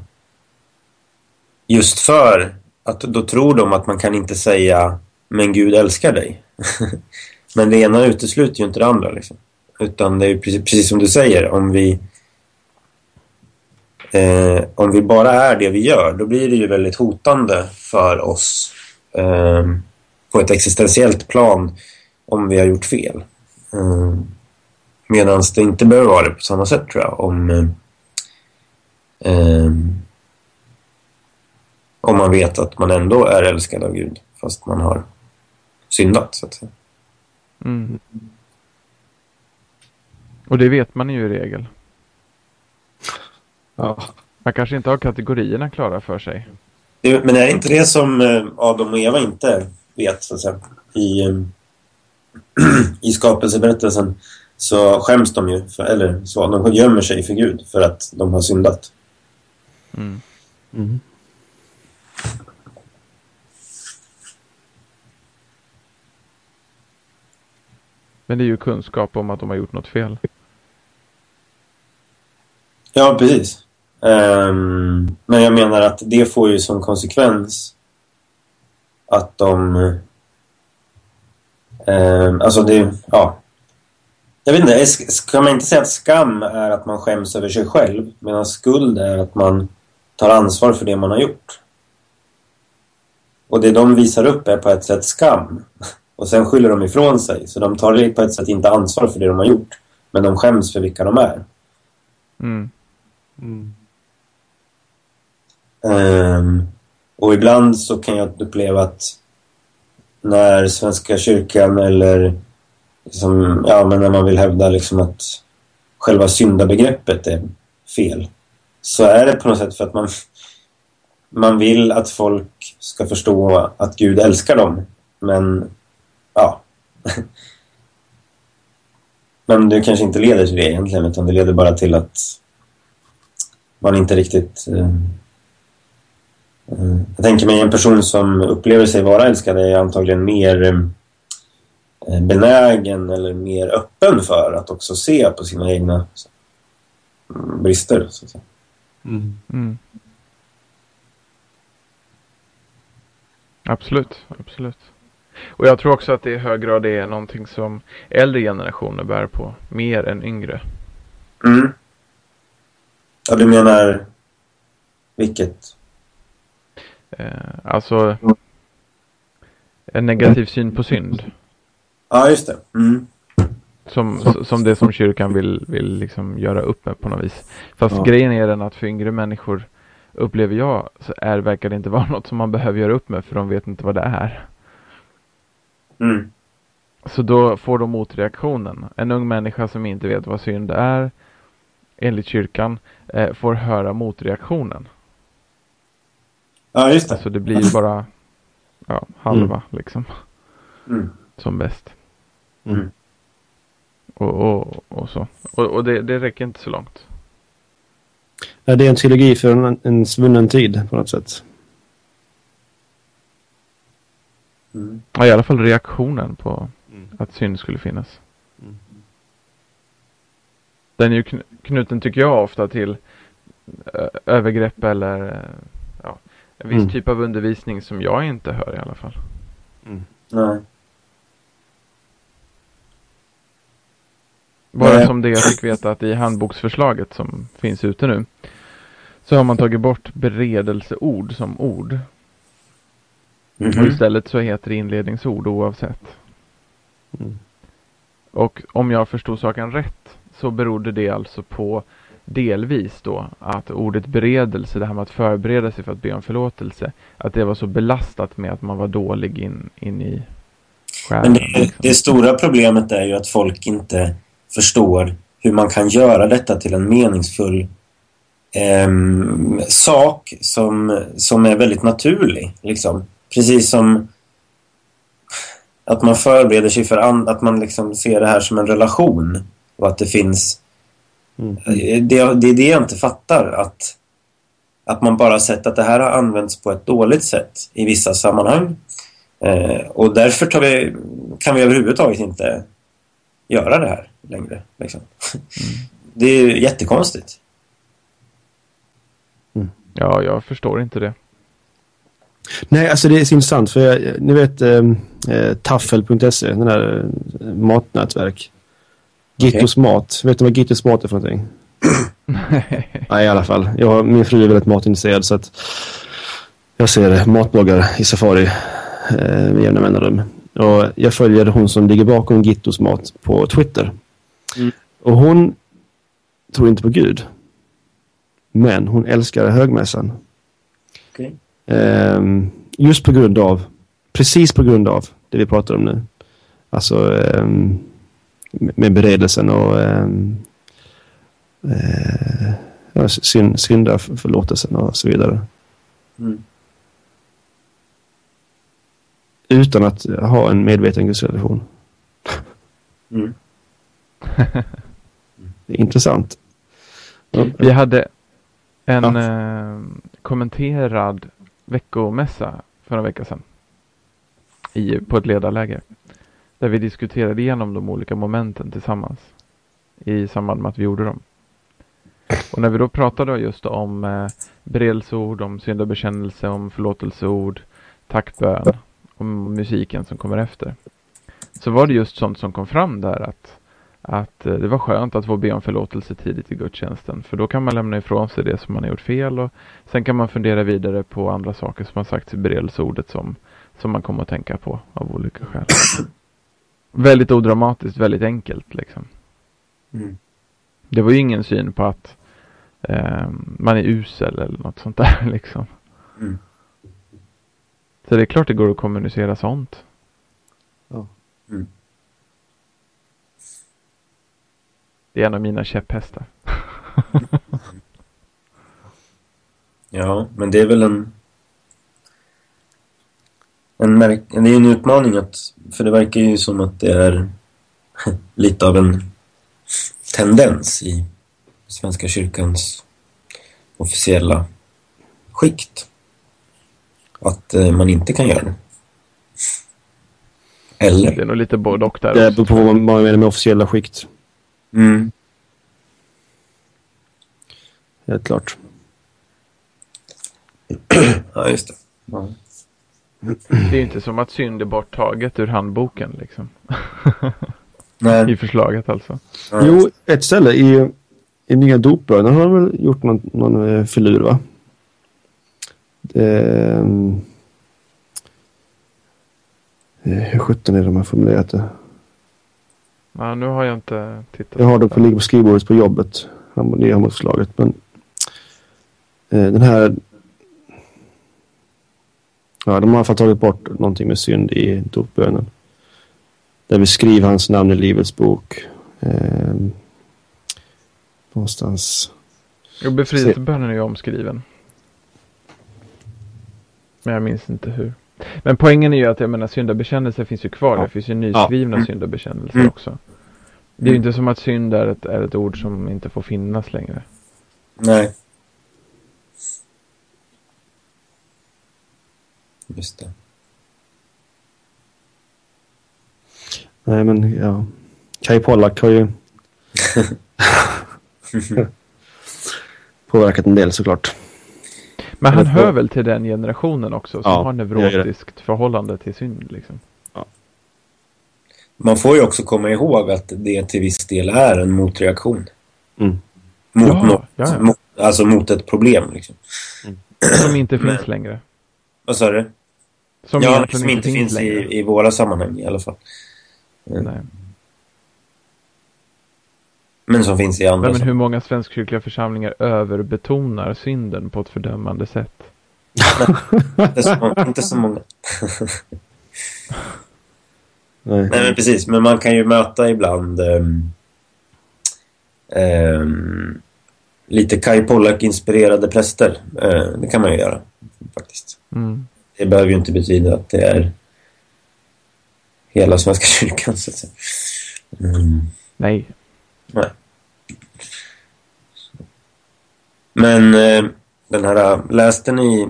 just för att då tror de att man kan inte säga men Gud älskar dig. men det ena utesluter ju inte det andra. Liksom. Utan det är ju precis, precis som du säger, om vi eh, om vi bara är det vi gör, då blir det ju väldigt hotande för oss eh, på ett existentiellt plan om vi har gjort fel. Eh, Medan det inte behöver vara det på samma sätt tror jag om eh, eh, om man vet att man ändå är älskad av Gud fast man har syndat så att säga. Mm. Och det vet man ju i regel. Ja. Man kanske inte har kategorierna klara för sig. Det, men är det inte det som eh, Adam och Eva inte vet, så att säga? I, eh, I skapelseberättelsen så skäms de ju, för, eller så, de gömmer sig för Gud för att de har syndat. Mm. Mm. Men det är ju kunskap om att de har gjort något fel. Ja, precis. Ehm, men jag menar att det får ju som konsekvens att de... ehm, alltså det... Ja. Jag vet inte, ska man inte säga att skam är att man skäms över sig själv medan skuld är att man tar ansvar för det man har gjort? Och det de visar upp är på ett sätt skam. Och sen skyller de ifrån sig. Så de tar på ett sätt inte ansvar för det de har gjort. Men de skäms för vilka de är. Mm. Mm. Ehm, och ibland så kan jag uppleva att när Svenska kyrkan eller liksom, ja, men när man vill hävda liksom att själva syndabegreppet är fel så är det på något sätt för att man, man vill att folk ska förstå att Gud älskar dem. Men ja. Men det kanske inte leder till det egentligen utan det leder bara till att man inte riktigt eh, jag tänker mig en person som upplever sig vara älskad är antagligen mer eh, benägen eller mer öppen för att också se på sina egna mm, brister. Så att säga. Mm. Mm. Absolut, absolut. Och jag tror också att det i hög grad är någonting som äldre generationer bär på mer än yngre. Mm. Ja, du menar vilket? Eh, alltså en negativ syn på synd. Ja, just det. Mm. Som, som det som kyrkan vill, vill liksom göra upp med på något vis. Fast Ja. grejen är den att för yngre människor upplever jag så är, verkar det inte vara något som man behöver göra upp med för de vet inte vad det är. Mm. Så då får de motreaktionen. En ung människa som inte vet vad synd är enligt kyrkan eh, får höra motreaktionen. Ja, just det. Alltså det blir bara ja, halva liksom Mm. som bäst. Mm. Och, och, och så. Och, och det, det räcker inte så långt. Ja, det är en trilogi för en, en svunnen tid på något sätt. Mm. Ja, I alla fall reaktionen på Mm. att synd skulle finnas. Mm. Den är ju kn- knuten tycker jag ofta till övergrepp eller en viss Mm. typ av undervisning som jag inte hör i alla fall. Nej. Bara Nej. som det jag fick veta att i handboksförslaget som finns ute nu så har man tagit bort beredelseord som ord. Och Mhm. istället så heter det inledningsord oavsett. Mm. Och om jag förstod saken rätt så berodde det alltså på delvis då att ordet beredelse, det här med att förbereda sig för att be om förlåtelse, att det var så belastat med att man var dålig in, in i själen. Men det, liksom. det stora problemet är ju att folk inte förstår hur man kan göra detta till en meningsfull ehm, sak som, som är väldigt naturlig. Liksom. Precis som att man förbereder sig för att man liksom ser det här som en relation och att det finns Mm. Det, det är det jag inte fattar. Att, att man bara sett att det här har använts på ett dåligt sätt i vissa sammanhang. Eh, och därför tar vi, kan vi överhuvudtaget inte göra det här längre. Liksom. Det är ju jättekonstigt. Ja, jag förstår inte det. Nej, alltså det är så intressant för jag, ni vet eh, eh, taffel.se, den där eh, matnätverk. Gittos mat. Vet du vad Gittos mat är för någonting? Nej, i alla fall. Jag, min fru är väldigt matintresserad så att jag ser matbloggar i Safari eh, med jämna mellanrum. Och jag följer hon som ligger bakom Gittos mat på Twitter. Mm. Och hon tror inte på Gud. Men hon älskar högmässan. Okej. Ehm, just på grund av, precis på grund av det vi pratar om nu. Alltså ehm, med beredelsen och um, uh, ja, syn, syndaförlåtelsen och så vidare. Mm. Utan att ha en medveten gudsrelation. Mm. Det är intressant. Vi hade en eh, kommenterad veckomässa för en vecka sedan. I, på ett ledarläger. Där vi diskuterade igenom de olika momenten tillsammans. I samband med att vi gjorde dem. Och när vi då pratade just om eh, beredelseord, om syndabekännelse, om förlåtelseord, tackbön, om musiken som kommer efter. Så var det just sånt som kom fram där att att eh, det var skönt att få be om förlåtelse tidigt i gudstjänsten. För då kan man lämna ifrån sig det som man har gjort fel och sen kan man fundera vidare på andra saker som har sagts i beredelseordet som, som man kommer att tänka på av olika skäl väldigt odramatiskt, väldigt enkelt liksom. Mm. Det var ju ingen syn på att eh, man är usel eller något sånt där liksom. Mm. Så det är klart det går att kommunicera sånt. Ja. Mm. Det är en av mina käpphästar. Ja, men det är väl en... en märk, det är en utmaning att... För det verkar ju som att det är lite av en tendens i Svenska kyrkans officiella skikt. Att eh, man inte kan göra det. Det Eller? är nog lite både och där Det beror på vad man vad man menar med officiella skikt. Mm. Helt klart. Ja, just det. Ja. Det är ju inte som att synd är borttaget ur handboken liksom. Nej. I förslaget alltså. Jo, ett ställe i, i nya dopbönen har de väl gjort någon, någon eh, filur va? Det, ehm, eh, hur sjutton är det de har formulerat det? Ja, nu har jag inte tittat. Jag har det på, ligger på skrivbordet på jobbet. han- Det handboksförslaget. Men eh, den här... Ja, de har i alla fall tagit bort någonting med synd i dopbönen. Där vi skriver hans namn i Livets bok. Eh, någonstans. Jo, befrielsebönen är ju omskriven. Men jag minns inte hur. Men poängen är ju att jag menar syndabekännelse finns ju kvar. Ja. Det finns ju nyskrivna Mm. syndabekännelser Mm. också. Det är ju inte som att synd är ett, är ett ord som inte får finnas längre. Nej. Just det. Nej, men ja. Kai Pollak har ju påverkat en del såklart. Men han hör väl till den generationen också som Ja, har neurotiskt förhållande till synd liksom. Man får ju också komma ihåg att det till viss del är en motreaktion. Mm. Mot Ja, något, ja, ja. Mot, alltså mot ett problem. Liksom. Som inte Men- finns längre. Vad sa du? Som ja, egentligen som inte finns längre. i, i våra sammanhang i alla fall. Mm. Nej. Men som finns i andra. Nej, men hur många svenskkyrkliga församlingar överbetonar synden på ett fördömande sätt? inte, så, inte så många. Nej. Nej, men precis. Men man kan ju möta ibland ehm, ehm, lite Kai Pollak-inspirerade präster. Eh, det kan man ju göra, faktiskt. Mm. Det behöver ju inte betyda att det är hela Svenska kyrkan, så att säga. Mm. Nej. Nej. Men eh, den här, läste ni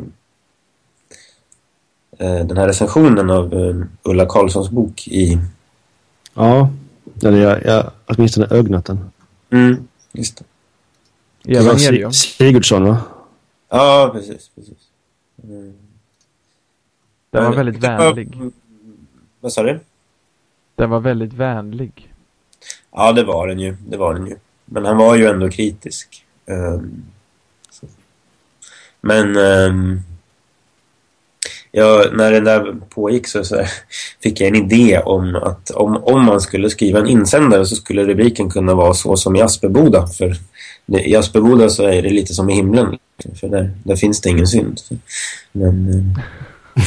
eh, den här recensionen av eh, Ulla Karlssons bok i... Ja, eller jag, jag åtminstone ögnat den. Mm, just det. Det var Sigurdsson va? Ja, precis. precis. Mm. Den var Men- väldigt vänlig. Vad sa du? Den var väldigt vänlig. Ja, det var den ju. Det var den ju. Men han var ju ändå kritisk. Så. Men ehm, ja, när det där pågick så, så fick jag en idé om att om, om man skulle skriva en insändare så skulle rubriken kunna vara så som i Asperboda. För i Asperboda så är det lite som i himlen. För där, där finns det ingen synd. Men... ehm,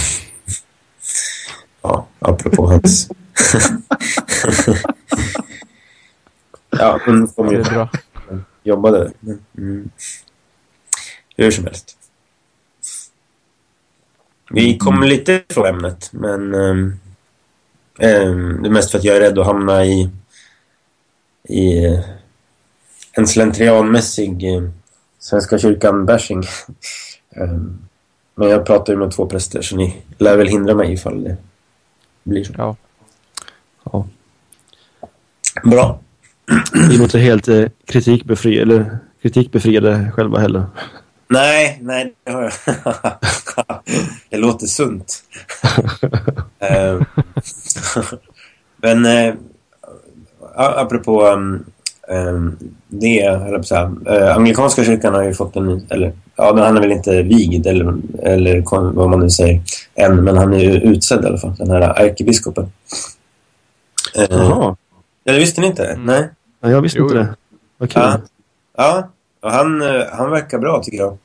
ja, apropå hans... ja, hon kom Det ju är bra. jobbade. Mm. Hur som helst. Vi kom lite från ämnet, men ehm, det är mest för att jag är rädd att hamna i, i eh, en slentrianmässig eh, Svenska kyrkan-bashing. Ehm, men jag pratar ju med två präster så ni lär väl hindra mig ifall det blir så. Ja. Ja. Bra. Vi låter helt eh, kritikbefriade, eller kritikbefriade själva heller. Nej, nej, det har jag. det låter sunt. Eh, Men eh, apropå um, det, höll jag på att säga. Eh, anglikanska kyrkan har ju fått en, eller ja, men han är väl inte vigd eller, eller vad man nu säger än, men han är ju utsedd i alla fall, den här ärkebiskopen. Eh, Jaha, ja, det visste ni inte? Mm. Nej. ja, jag visste Jo, inte det. Vad kul. Ja, ja och han, eh, han verkar bra tycker jag.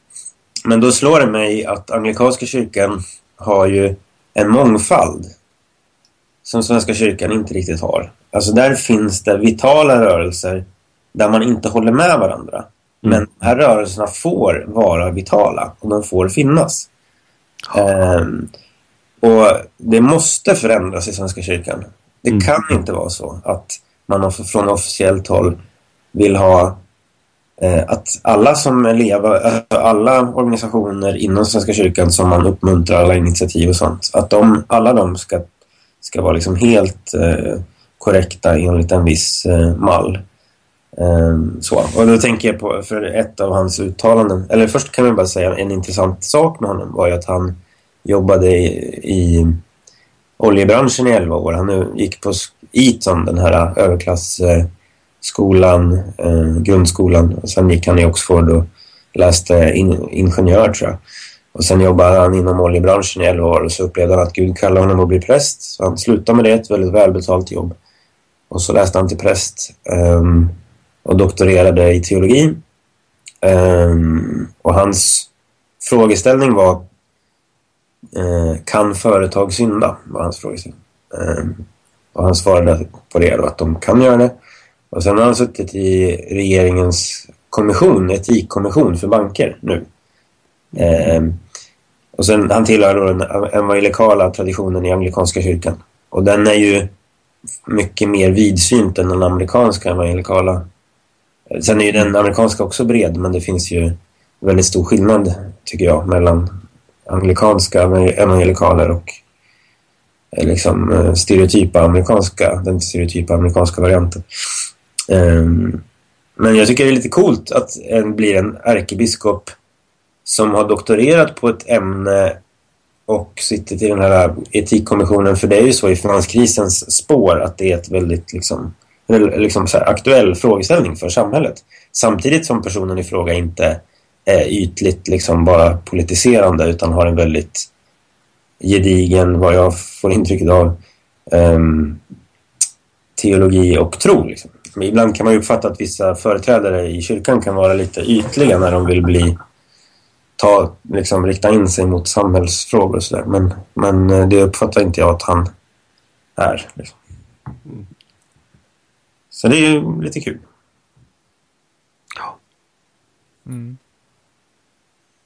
Men då slår det mig att anglikanska kyrkan har ju en mångfald som Svenska kyrkan inte riktigt har. Alltså där finns det vitala rörelser där man inte håller med varandra. Men de här rörelserna får vara vitala och de får finnas. Ehm, och det måste förändras i Svenska kyrkan. Det Mm. kan inte vara så att man från officiellt håll vill ha eh, att alla som lever, alltså alla organisationer inom Svenska kyrkan som man uppmuntrar, alla initiativ och sånt, att de, alla de ska, ska vara liksom helt eh, korrekta enligt en viss eh, mall. Ehm, så. Och då tänker jag på, för ett av hans uttalanden, eller först kan jag bara säga en intressant sak med honom var ju att han jobbade i, i oljebranschen i 11 år. Han gick på Eton, den här eh, överklassskolan, eh, grundskolan. Och sen gick han i Oxford och läste in, ingenjör tror jag. Och sen jobbade han inom oljebranschen i 11 år och så upplevde han att Gud kallade honom att bli präst. Så han slutade med det, ett väldigt välbetalt jobb. Och så läste han till präst um, och doktorerade i teologi. Um, ehm, och hans frågeställning var uh, Kan företag synda? var hans frågeställning. Um, och han svarade på det då, att de kan göra det. Och sen har han suttit i regeringens kommission, etikkommission för banker nu. Um, och sen, han tillhör då den evangelikala traditionen i anglikanska kyrkan. Och den är ju mycket mer vidsynt än den amerikanska evangelikala. Sen är ju den amerikanska också bred, men det finns ju väldigt stor skillnad, tycker jag, mellan anglikanska evangelikaler och eh, liksom eh, stereotypa amerikanska, den stereotypa amerikanska varianten. Ehm, men jag tycker det är lite coolt att en blir en ärkebiskop som har doktorerat på ett ämne och sitter i den här etikkommissionen. För det är ju så i finanskrisens spår att det är ett väldigt liksom, liksom så aktuell frågeställning för samhället. Samtidigt som personen i fråga inte är ytligt liksom bara politiserande utan har en väldigt gedigen, vad jag får intrycket av, um, teologi och tro. Liksom. ibland kan man uppfatta att vissa företrädare i kyrkan kan vara lite ytliga när de vill bli ta, liksom, rikta in sig mot samhällsfrågor och sådär. Men, men eh, det uppfattar inte jag att han är. Liksom. Mm. Så det är ju lite kul. Ja. Mm.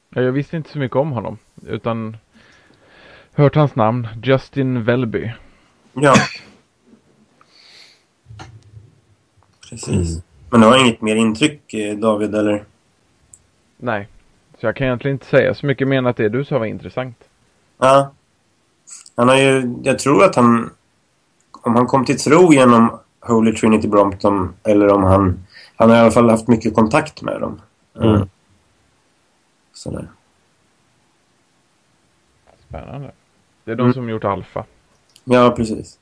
Jag visste inte så mycket om honom. Utan hört hans namn. Justin Welby. Ja. Precis. Mm. Men du har inget mer intryck, eh, David, eller? Nej. Så jag kan egentligen inte säga så mycket mer än att det du sa var intressant. Ja. Han har ju, jag tror att han, om han kom till tro genom Holy Trinity Brompton eller om han, han har i alla fall haft mycket kontakt med dem. Mm. Sådär. Spännande. Det är de mm. som gjort Alfa. Ja, precis.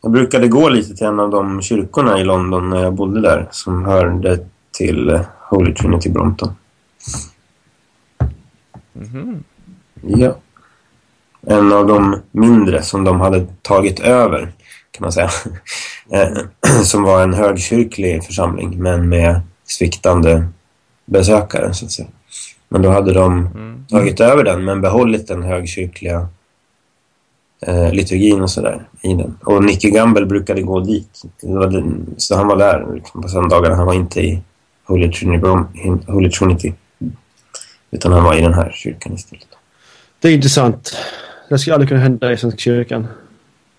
Jag brukade gå lite till en av de kyrkorna i London när jag bodde där som hörde till eh, Holy Trinity Brompton. Mm -hmm. Ja. En av de mindre som de hade tagit över kan man säga. Eh, som var en högkyrklig församling men med sviktande besökare så att säga. Men då hade de mm. tagit över den men behållit den högkyrkliga eh, liturgin och sådär i den. Och Nicky Gamble brukade gå dit. Den, så han var där liksom, på söndagarna. Han var inte i Holy Trinity, Holy Trinity. Utan han var i den här kyrkan istället. Det är intressant. Det skulle aldrig kunna hända i Svenska kyrkan.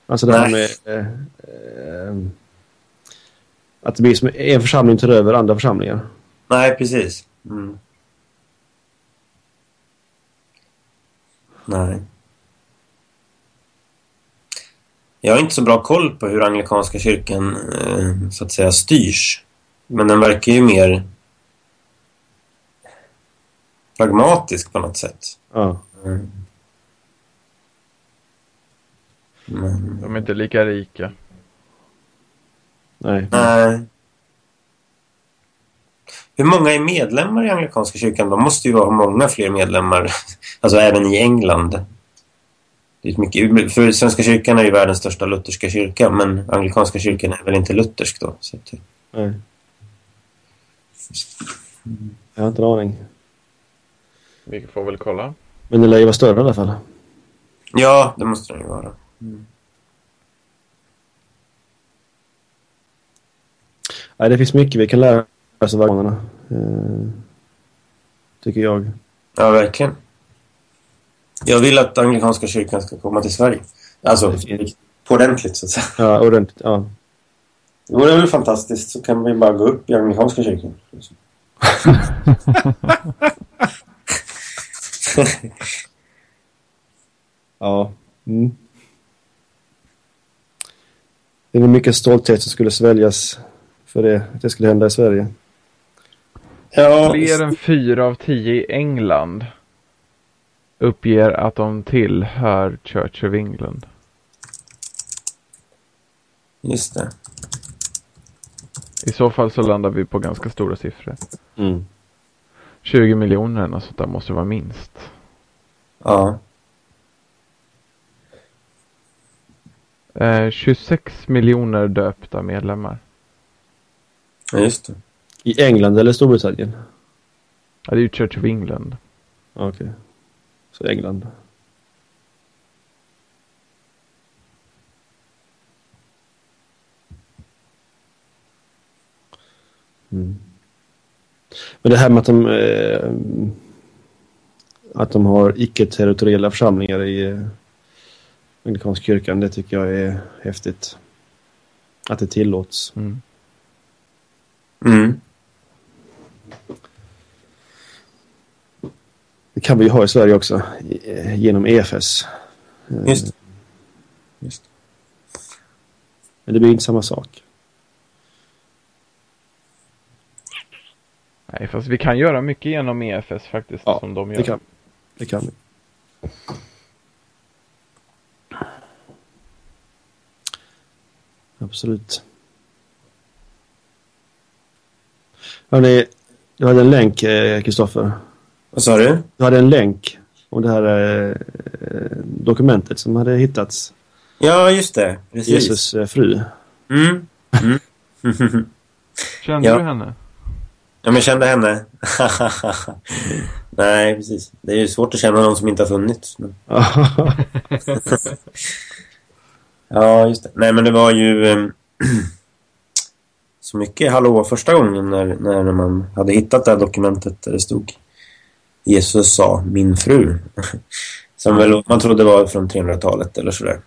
Alltså det här med eh, eh, att det blir som en församling tar över andra församlingar. Nej, precis. Mm. Nej. Jag har inte så bra koll på hur anglikanska kyrkan eh, så att säga styrs. Men den verkar ju mer pragmatisk på något sätt. Ja. Mm. Men... De är inte lika rika. Nej. Nej. Hur många är medlemmar i anglikanska kyrkan? De måste ju ha många fler medlemmar. Alltså även i England. Det är mycket, för Svenska kyrkan är ju världens största lutherska kyrka men anglikanska kyrkan är väl inte luthersk då? Så att... Nej. Jag har inte en aning. Vi får väl kolla. Men det lär ju vara större i alla fall. Ja, det måste den ju vara. Mm. Nej, det finns mycket vi kan lära oss av vagnerna. Eh, tycker jag. Ja, verkligen. Jag vill att anglikanska kyrkan ska komma till Sverige. Alltså, på ordentligt så att säga. Ja, ordentligt, ja. Det vore väl fantastiskt. Så kan vi bara gå upp i anglikanska kyrkan. ja. Mm. Det är mycket stolthet som skulle sväljas för det, att det skulle hända i Sverige. Ja, Fler än fyra av tio i England uppger att de tillhör Church of England. just det. I så fall så landar vi på ganska stora siffror. Mm. 20 miljoner eller något sånt där måste det vara minst. Ja. Eh, 26 miljoner döpta medlemmar. ja, just det. I England eller Storbritannien? Ja, det är ju Church of England. Ja, Okej. Så England. Mm. Men det här med att de, eh, att de har icke-territoriella församlingar i eh, Anglikanska kyrkan, det tycker jag är häftigt. Att det tillåts. Mm. Mm. Det kan vi ju ha i Sverige också, eh, genom EFS. Eh, Just det. Just. Men det blir inte samma sak. Nej, fast vi kan göra mycket genom EFS faktiskt. Ja, som de gör. Det kan, det kan vi. Absolut. Hörrni, du hade en länk, eh, Kristoffer. Vad sa du? Du hade en länk om det här eh, dokumentet som hade hittats. Ja, just det. Precis. Jesus eh, fru. Mm. Mm. Kände Ja. du henne? Ja, men kände henne. Nej, precis. Det är ju svårt att känna någon som inte har funnits. Men... Ja, just det. Nej, men det var ju ehm, så mycket hallå första gången när, när man hade hittat det här dokumentet där det stod Jesus sa min fru. Som väl man trodde var från 300-talet eller sådär.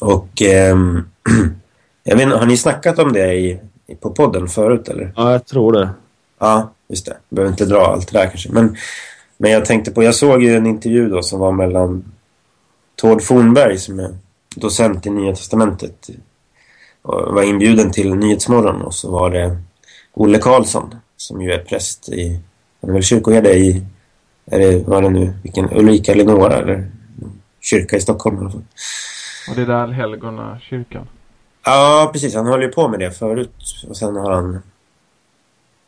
Och ehm, jag vet inte, har ni snackat om det i, i- på podden förut eller? ja, jag tror det. Ja, just det. Behöver inte dra allt det där kanske. Men, men jag tänkte på, jag såg ju en intervju då som var mellan Tord Fornberg som är docent i Nya Testamentet och var inbjuden till Nyhetsmorgon och så var det Olle Karlsson som ju är präst i, han är väl kyrkoherde i, är det, vad är det nu, vilken, Ulrika Eleonora eller kyrka i Stockholm i alla fall. Och det är där helgona kyrkan. Ja, precis. Han höll ju på med det förut och sen har han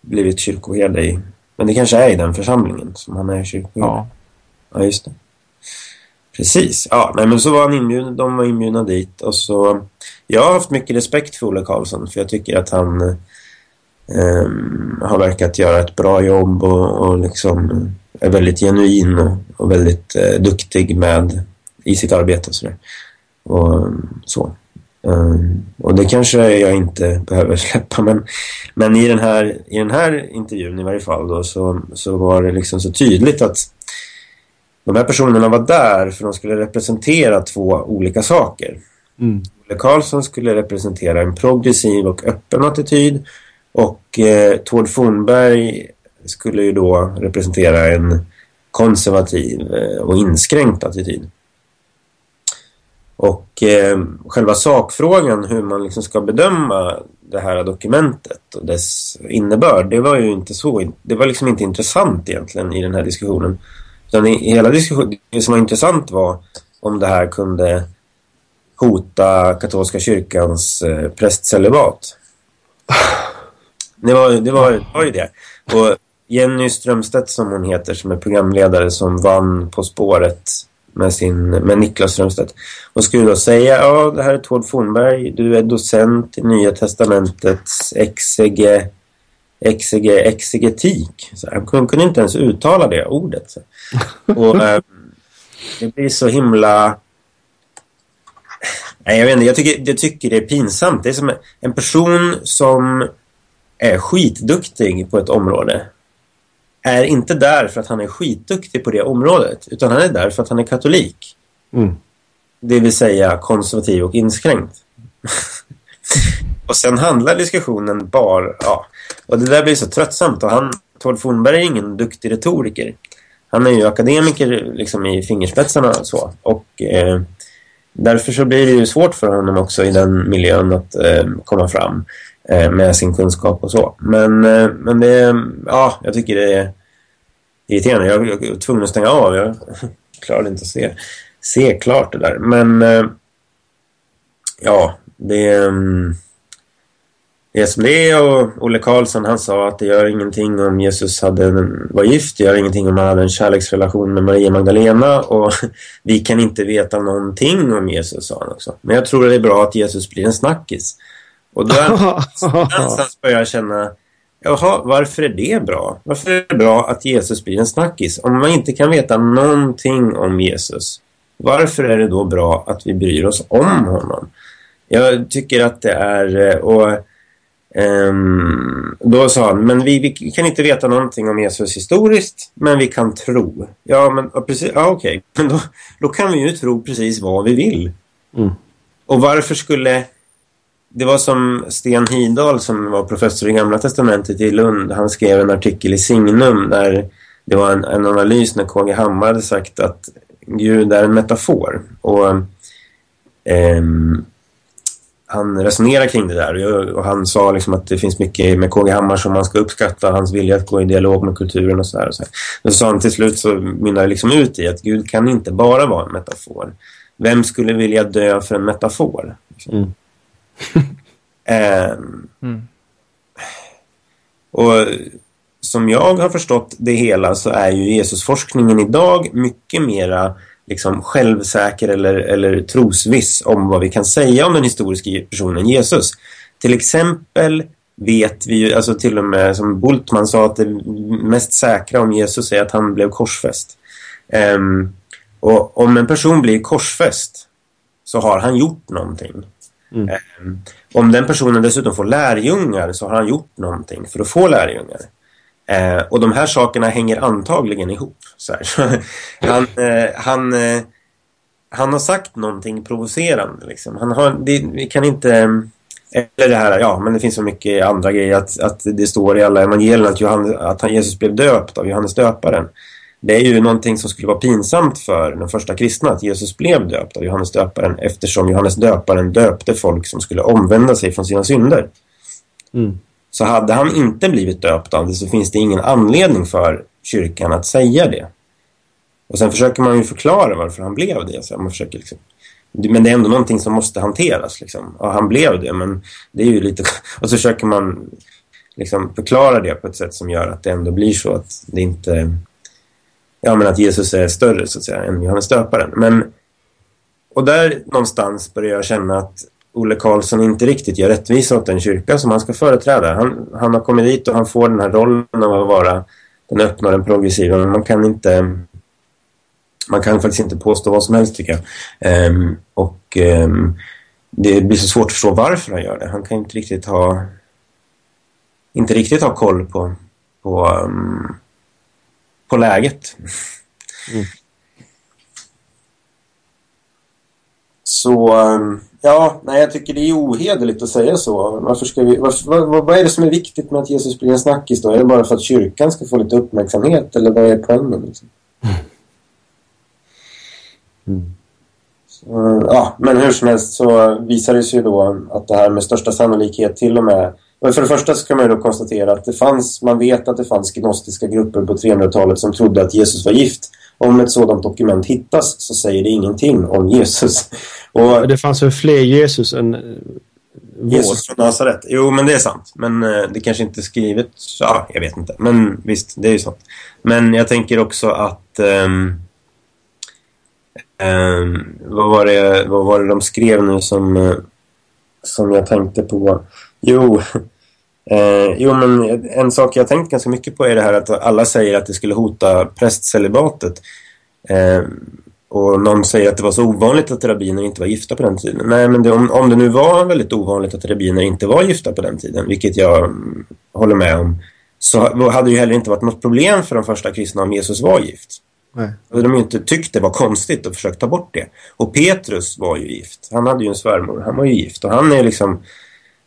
blivit kyrkoherde i... Men det kanske är i den församlingen som han är kyrkoherde. Ja. Ja, just det. Precis. Ja, nej, men så var han inbjuden, de var inbjudna dit och så... Jag har haft mycket respekt för Olle Karlsson för jag tycker att han eh, har verkat göra ett bra jobb och, och liksom är väldigt genuin och, och väldigt eh, duktig med i sitt arbete och sådär. Och så. Ehm, och det kanske jag inte behöver släppa men, men i, den här, i den här intervjun i varje fall då, så, så var det liksom så tydligt att de här personerna var där för de skulle representera två olika saker. Mm. Olle Karlsson skulle representera en progressiv och öppen attityd och eh, Tord Fornberg skulle ju då representera en konservativ eh, och inskränkt attityd. Och eh, själva sakfrågan hur man liksom ska bedöma det här dokumentet och dess innebörd, det var ju inte så, det var liksom inte intressant egentligen i den här diskussionen. Utan i, i hela diskussionen, det som var intressant var om det här kunde hota katolska kyrkans eh, prästcelibat. Det var, det, var, det var ju det. Och Jenny Strömstedt som hon heter som är programledare som vann På spåret med, sin, med Niklas Strömstedt. Hon skulle då säga, ja det här är Tord Fornberg, du är docent i Nya Testamentets exege, exege, exegetik. Så han kunde, inte ens uttala det ordet. Och eh, det blir så himla... Nej, jag vet inte, jag tycker, jag tycker det är pinsamt. Det är som en person som är skitduktig på ett område är inte där för att han är skitduktig på det området utan han är där för att han är katolik. Mm. Det vill säga konservativ och inskränkt. och sen handlar diskussionen bara... Ja, och det där blir så tröttsamt. Och han, Tord Fornberg är ingen duktig retoriker. Han är ju akademiker liksom i fingerspetsarna och så. Och eh, därför så blir det ju svårt för honom också i den miljön att eh, komma fram. eh, med sin kunskap och så. Men, eh, men det, ja, jag tycker det är irriterande. Jag, jag, jag var tvungen att stänga av. Jag klarade inte att se, se klart det där. Men eh, ja, det, mm, det är som är och Olle Karlsson han sa att det gör ingenting om Jesus hade, var gift, det gör ingenting om han hade en kärleksrelation med Maria Magdalena och vi kan inte veta någonting om Jesus sa han också. Men jag tror det är bra att Jesus blir en snackis. Och då någonstans börjar jag känna Jaha, varför är det bra? Varför är det bra att Jesus blir en snackis? Om man inte kan veta någonting om Jesus, varför är det då bra att vi bryr oss om honom? Jag tycker att det är... Och, um, då sa han, men vi, vi, kan inte veta någonting om Jesus historiskt, men vi kan tro. Ja, men ja, precis, ja, okej. Men då, då kan vi ju tro precis vad vi vill. Mm. Och varför skulle det var som Sten Hidal som var professor i Gamla Testamentet i Lund. Han skrev en artikel i Signum där det var en, en analys när KG Hammar hade sagt att Gud är en metafor. Och ehm, han resonerar kring det där och han sa liksom att det finns mycket med KG Hammar som man ska uppskatta, hans vilja att gå i dialog med kulturen och så här. Och så här. Men så sa han till slut så mynnar det liksom ut i att Gud kan inte bara vara en metafor. Vem skulle vilja dö för en metafor? Mm. um, mm. Och som jag har förstått det hela så är ju Jesusforskningen idag mycket mera liksom självsäker eller, eller trosviss om vad vi kan säga om den historiska personen Jesus. Till exempel vet vi ju, alltså till och med som Bultman sa att det mest säkra om Jesus är att han blev korsfäst. Um, och om en person blir korsfäst så har han gjort någonting. Mm. Um, om den personen dessutom får lärjungar så har han gjort någonting för att få lärjungar. Eh, och de här sakerna hänger antagligen ihop. Så han, eh, han, eh, han har sagt någonting provocerande. Liksom. Han har, det, vi kan inte... Eller det här, ja, men det finns så mycket andra grejer. Att, att det står i alla evangelierna att, Johannes, att han, Jesus blev döpt av Johannes döparen. Det är ju någonting som skulle vara pinsamt för den första kristna att Jesus blev döpt av Johannes döparen eftersom Johannes döparen döpte folk som skulle omvända sig från sina synder. Mm. Så hade han inte blivit döpt av det så finns det ingen anledning för kyrkan att säga det. Och sen försöker man ju förklara varför han blev det. Så man försöker liksom, men det är ändå någonting som måste hanteras. Liksom. Ja, han blev det, men det är ju lite... Och så försöker man liksom förklara det på ett sätt som gör att det ändå blir så att det inte... Ja, men att Jesus är större så att säga än Johannes döparen. Men... Och där någonstans börjar jag känna att Olle Karlsson inte riktigt gör rättvisa åt den kyrka som han ska företräda. Han, han har kommit dit och han får den här rollen av att vara den öppna och den progressiva. Men man kan inte man kan faktiskt inte påstå vad som helst tycker jag. Um, och um, det blir så svårt att förstå varför han gör det. Han kan inte riktigt ha inte riktigt ha koll på på, um, på läget. Mm. Så Ja, nej, jag tycker det är ohederligt att säga så. Varför ska vi, varför, vad, vad, är det som är viktigt med att Jesus blir en snackis då? Är det bara för att kyrkan ska få lite uppmärksamhet eller vad är poängen? Liksom? Mm. Så, ja, men hur som helst så visar det sig då att det här med största sannolikhet till och med men för det första så kan man ju då konstatera att det fanns, man vet att det fanns gnostiska grupper på 300-talet som trodde att Jesus var gift. Om ett sådant dokument hittas så säger det ingenting om Jesus. Och det fanns väl fler Jesus än uh, Jesus från Nazaret. Jo, men det är sant. Men uh, det kanske inte är skrivet. Ja, jag vet inte. Men visst, det är ju sant. Men jag tänker också att um, um, vad, var det, vad var det de skrev nu som, uh, som jag tänkte på? Jo, Eh, jo, men en sak jag tänkt ganska mycket på är det här att alla säger att det skulle hota prästcelibatet. Eh, och någon säger att det var så ovanligt att rabbiner inte var gifta på den tiden. Nej, men det, om, om det nu var väldigt ovanligt att rabbiner inte var gifta på den tiden, vilket jag mm, håller med om, så hade det ju heller inte varit något problem för de första kristna om Jesus var gift. Nej. Och de inte tyckt det var konstigt och försökt ta bort det. Och Petrus var ju gift. Han hade ju en svärmor, han var ju gift. Och han är liksom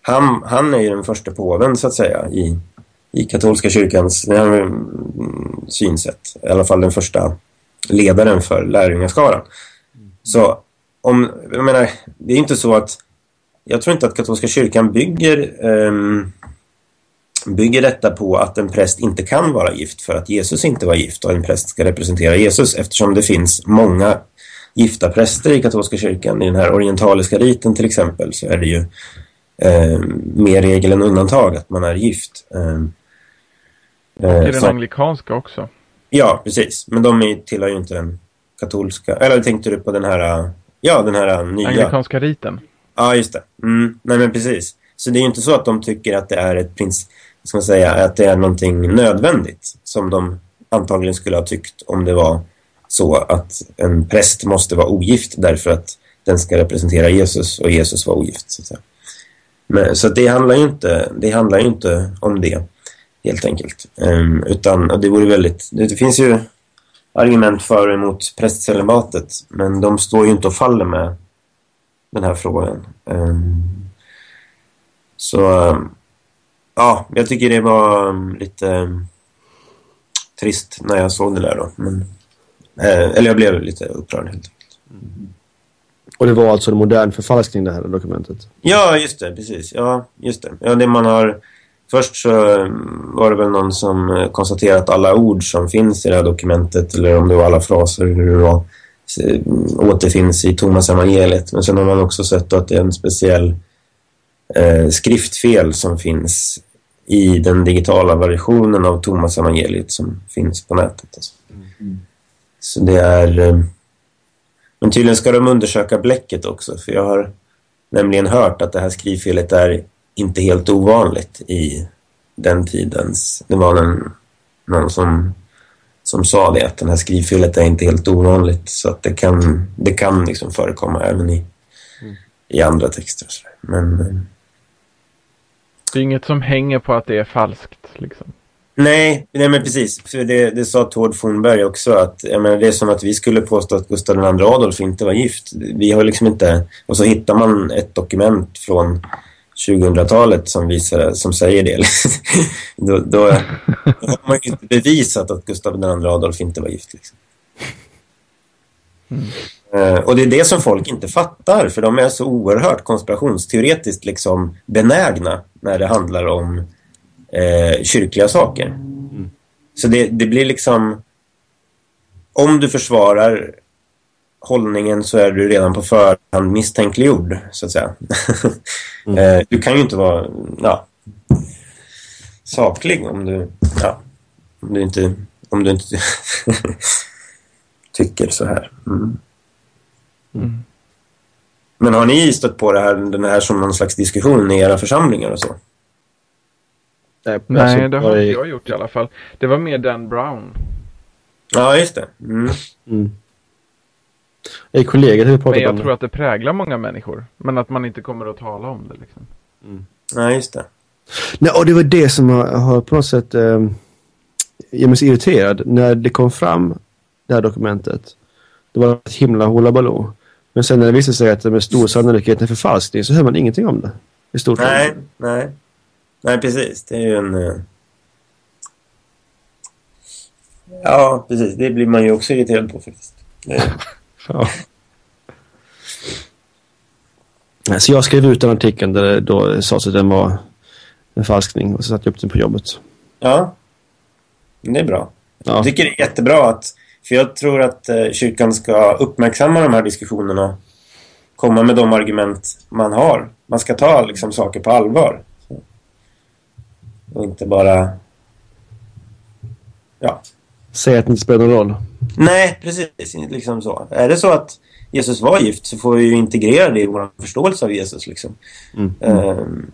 han, han är ju den första påven så att säga i, i katolska kyrkans mm, synsätt. I alla fall den första ledaren för lärjungaskaran. Så om, jag menar, det är inte så att jag tror inte att katolska kyrkan bygger, um, bygger detta på att en präst inte kan vara gift för att Jesus inte var gift och en präst ska representera Jesus eftersom det finns många gifta präster i katolska kyrkan. I den här orientaliska riten till exempel så är det ju eh, mer regel än undantag att man är gift. Eh, och i den anglikanska också. Ja, precis. Men de är, tillhör ju inte den katolska. Eller tänkte du på den här, ja den här nya. Anglikanska riten. Ja, just det. Mm, nej men precis. Så det är ju inte så att de tycker att det är ett prins, ska man säga, att det är någonting nödvändigt som de antagligen skulle ha tyckt om det var så att en präst måste vara ogift därför att den ska representera Jesus och Jesus var ogift. Så, att. Men, så det handlar ju inte, det handlar inte om det helt enkelt. Um, utan det vore väldigt, det, det, finns ju argument för och emot prästcelibatet men de står ju inte och faller med den här frågan. Um, så um, ja, jag tycker det var lite trist när jag såg det där då. Men Eh, eller jag blev lite upprörd helt enkelt. Mm. Och det var alltså en modern förfalskning det här dokumentet? Ja, just det, precis. Ja, just det. Ja, det man har... Först så mm, var det väl någon som eh, konstaterade att alla ord som finns i det här dokumentet, eller om det var alla fraser hur det var, återfinns i Thomas evangeliet. Men sen har man också sett att det är en speciell eh, skriftfel som finns i den digitala versionen av Thomas evangeliet som finns på nätet. Alltså. Mm. Så det är... Eh, men tydligen ska de undersöka bläcket också. För jag har nämligen hört att det här skrivfelet är inte helt ovanligt i den tidens... Det var en, någon som, som sa det, att det här skrivfelet är inte helt ovanligt. Så att det kan, det kan liksom förekomma även i, mm. i andra texter. Men... Eh, det är inget som hänger på att det är falskt liksom. Nej, nej men precis. För det, det sa Tord Fornberg också att jag menar, det är som att vi skulle påstå att Gustav II Adolf inte var gift. Vi har liksom inte... Och så hittar man ett dokument från 2000-talet som, visar, som säger det. då, då, då har man inte bevisat att Gustav II Adolf inte var gift. Liksom. Mm. Uh, och det är det som folk inte fattar för de är så oerhört konspirationsteoretiskt liksom benägna när det handlar om eh, kyrkliga saker. Mm. Så det, det blir liksom... Om du försvarar hållningen så är du redan på förhand misstänkliggjord, så att säga. mm. eh, du kan ju inte vara ja, saklig om du, ja, om du inte, om du inte tycker så här. Mm. Mm. Men har ni stött på det här, den här som någon slags diskussion i era församlingar och så? Nej, Nej alltså, det har inte jag gjort i alla fall. Det var mer Dan Brown. Ja, just det. Mm. Mm. I kollegor har vi pratat Men jag om tror att det präglar många människor. Men att man inte kommer att tala om det liksom. Mm. Ja, just det. Nej, och det var det som har, har på något sätt eh, gör mig så irriterad. När det kom fram, det här dokumentet. Det var ett himla hullabaloo. Men sen när det visade sig att det med stor sannolikhet är förfalskning så hör man ingenting om det. I stort nej, nej. Nej, precis. Det är ju en... Uh... Ja, precis. Det blir man ju också irriterad på faktiskt. Ja. Så jag skrev ut den artikeln där det då sades att den var en falskning och så satte jag upp den på jobbet. Ja, det är bra. Ja. Jag tycker det är jättebra att, för jag tror att eh, kyrkan ska uppmärksamma de här diskussionerna och komma med de argument man har. Man ska ta liksom saker på allvar. Och inte bara... Ja. Säga att det inte spelar någon roll. Nej, precis. Liksom så. Är det så att Jesus var gift så får vi ju integrera det i vår förståelse av Jesus. Liksom. Mm. Um...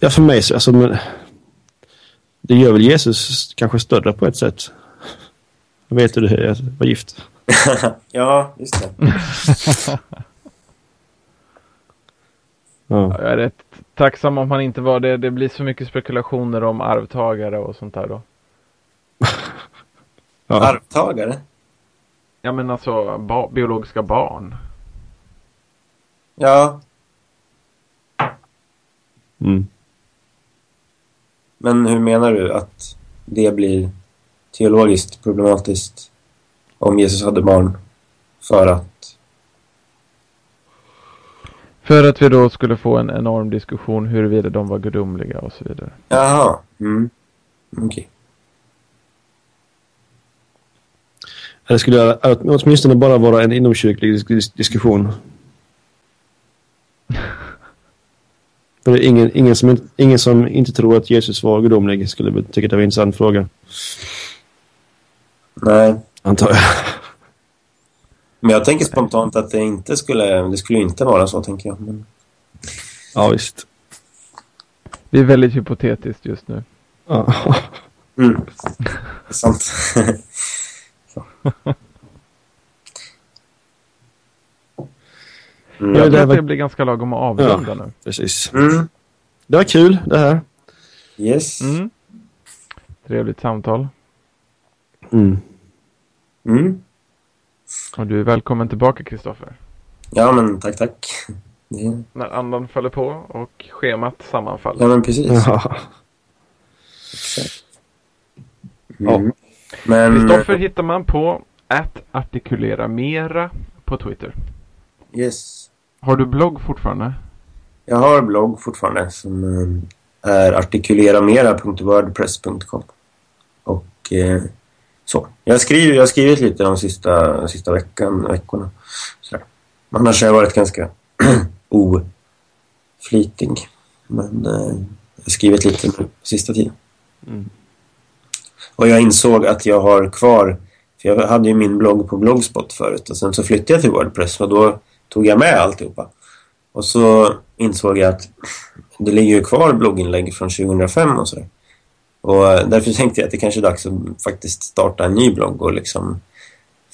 Ja, för mig så... Alltså, men, det gör väl Jesus kanske större på ett sätt. Jag vet hur det är att vara gift. ja, just det. Ja. Jag är rätt tacksam om han inte var det. Det blir så mycket spekulationer om arvtagare och sånt där då. ja. Arvtagare? Ja men alltså ba biologiska barn. Ja. Mm. Men hur menar du att det blir teologiskt problematiskt om Jesus hade barn för att För att vi då skulle få en enorm diskussion huruvida de var gudomliga och så vidare. Jaha. Mm. Okej. Det skulle åtminstone bara vara en inomkyrklig dis diskussion. För det är ingen, ingen, som, inte- ingen som inte tror att Jesus var gudomlig skulle tycka det var en intressant fråga. Nej. Antar jag. Men jag tänker spontant att det inte skulle, det skulle inte vara så, tänker jag. Men, Ja, visst. Det är väldigt hypotetiskt just nu. Ja. mm. Det är sant. Så. Mm. Ja, Jag det tror att det blir ganska lagom att avrunda nu. Precis. Mm. Det var kul det här. Yes. Mm. Trevligt samtal. Mm. Och du är välkommen tillbaka Kristoffer. Ja, men tack, tack. Det, När andan faller på och schemat sammanfaller. ja, men precis. Ja. Mm. Men, Kristoffer hittar man på att artikulera mera på Twitter. yes. Har du blogg fortfarande? Jag har blogg fortfarande som eh, är artikuleramera.wordpress.com. Och eh, så. Jag, skriver, jag har skrivit lite de sista, sista veckan, veckorna. Sådär. Annars har jag varit ganska oflitig. Men eh, jag har skrivit lite nu sista tiden. Mm. Och jag insåg att jag har kvar, för jag hade ju min blogg på Blogspot förut och sen så flyttade jag till Wordpress och då tog jag med alltihopa. Och så insåg jag att det ligger ju kvar blogginlägg från 2005 och sådär. Och eh, därför tänkte jag att det kanske är dags att faktiskt starta en ny blogg och liksom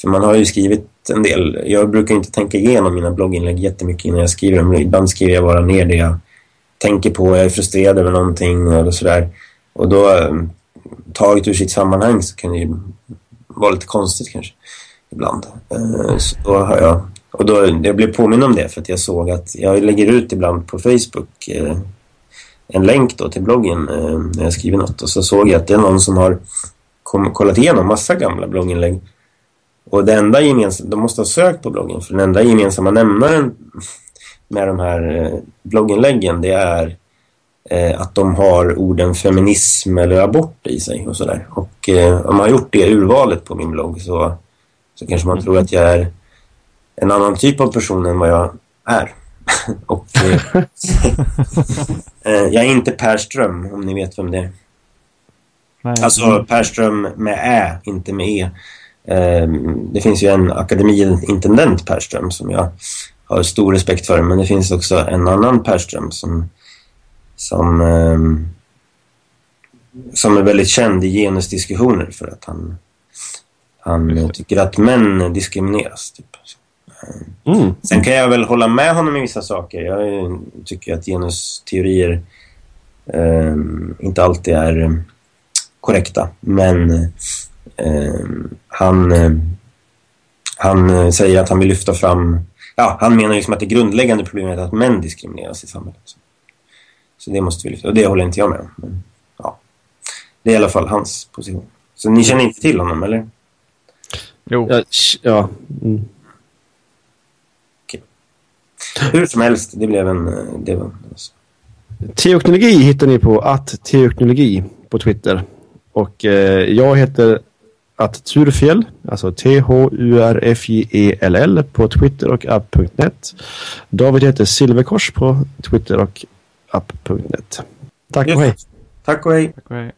för man har ju skrivit en del. Jag brukar inte tänka igenom mina blogginlägg jättemycket innan jag skriver dem. Ibland skriver jag bara ner det jag tänker på. Jag är frustrerad över någonting eller sådär. Och då eh, taget ur sitt sammanhang så kan det ju vara lite konstigt kanske ibland. Eh, så då har jag, och då, jag blev påminn om det för att jag såg att jag lägger ut ibland på Facebook en länk då till bloggen eh, när jag skriver något och så såg jag att det är någon som har kom, kollat igenom massa gamla blogginlägg och det enda gemensamma, de måste ha sökt på bloggen för den enda gemensamma nämnaren med de här eh, blogginläggen det är eh, att de har orden feminism eller abort i sig och sådär. Och eh, om man har gjort det urvalet på min blogg så, så kanske man tror att jag är en annan typ av person än vad jag är. och eh, eh, jag är inte Per Ström, om ni vet vem det är. Nej. Alltså Per Ström med Ä, inte med E. Eh, det finns ju en akademiintendent Per Ström som jag har stor respekt för. Men det finns också en annan Per Ström som, som, ehm, som är väldigt känd i genusdiskussioner för att han, han tycker att män diskrimineras. Typ. Mm. Sen kan jag väl hålla med honom i vissa saker. Jag tycker att genusteorier eh, inte alltid är eh, korrekta. Men eh, han, eh, han säger att han vill lyfta fram... Ja, han menar liksom att det grundläggande problemet är att män diskrimineras i samhället. Så, så det måste vi lyfta. Och det håller inte jag med om. Men, ja. Det är i alla fall hans position. Så ni känner inte till honom, eller? Jo, Ja, ja. Mm. Hur som helst, det blev en... eh, Det var, alltså. Teoknologi hittar ni på att teoknologi på Twitter. Och eh, jag heter att Turfjäll, alltså T-H-U-R-F-J-E-L-L på Twitter och app.net. David heter Silverkors på Twitter och app.net. Tack och hej. Tack och hej. tack och hej.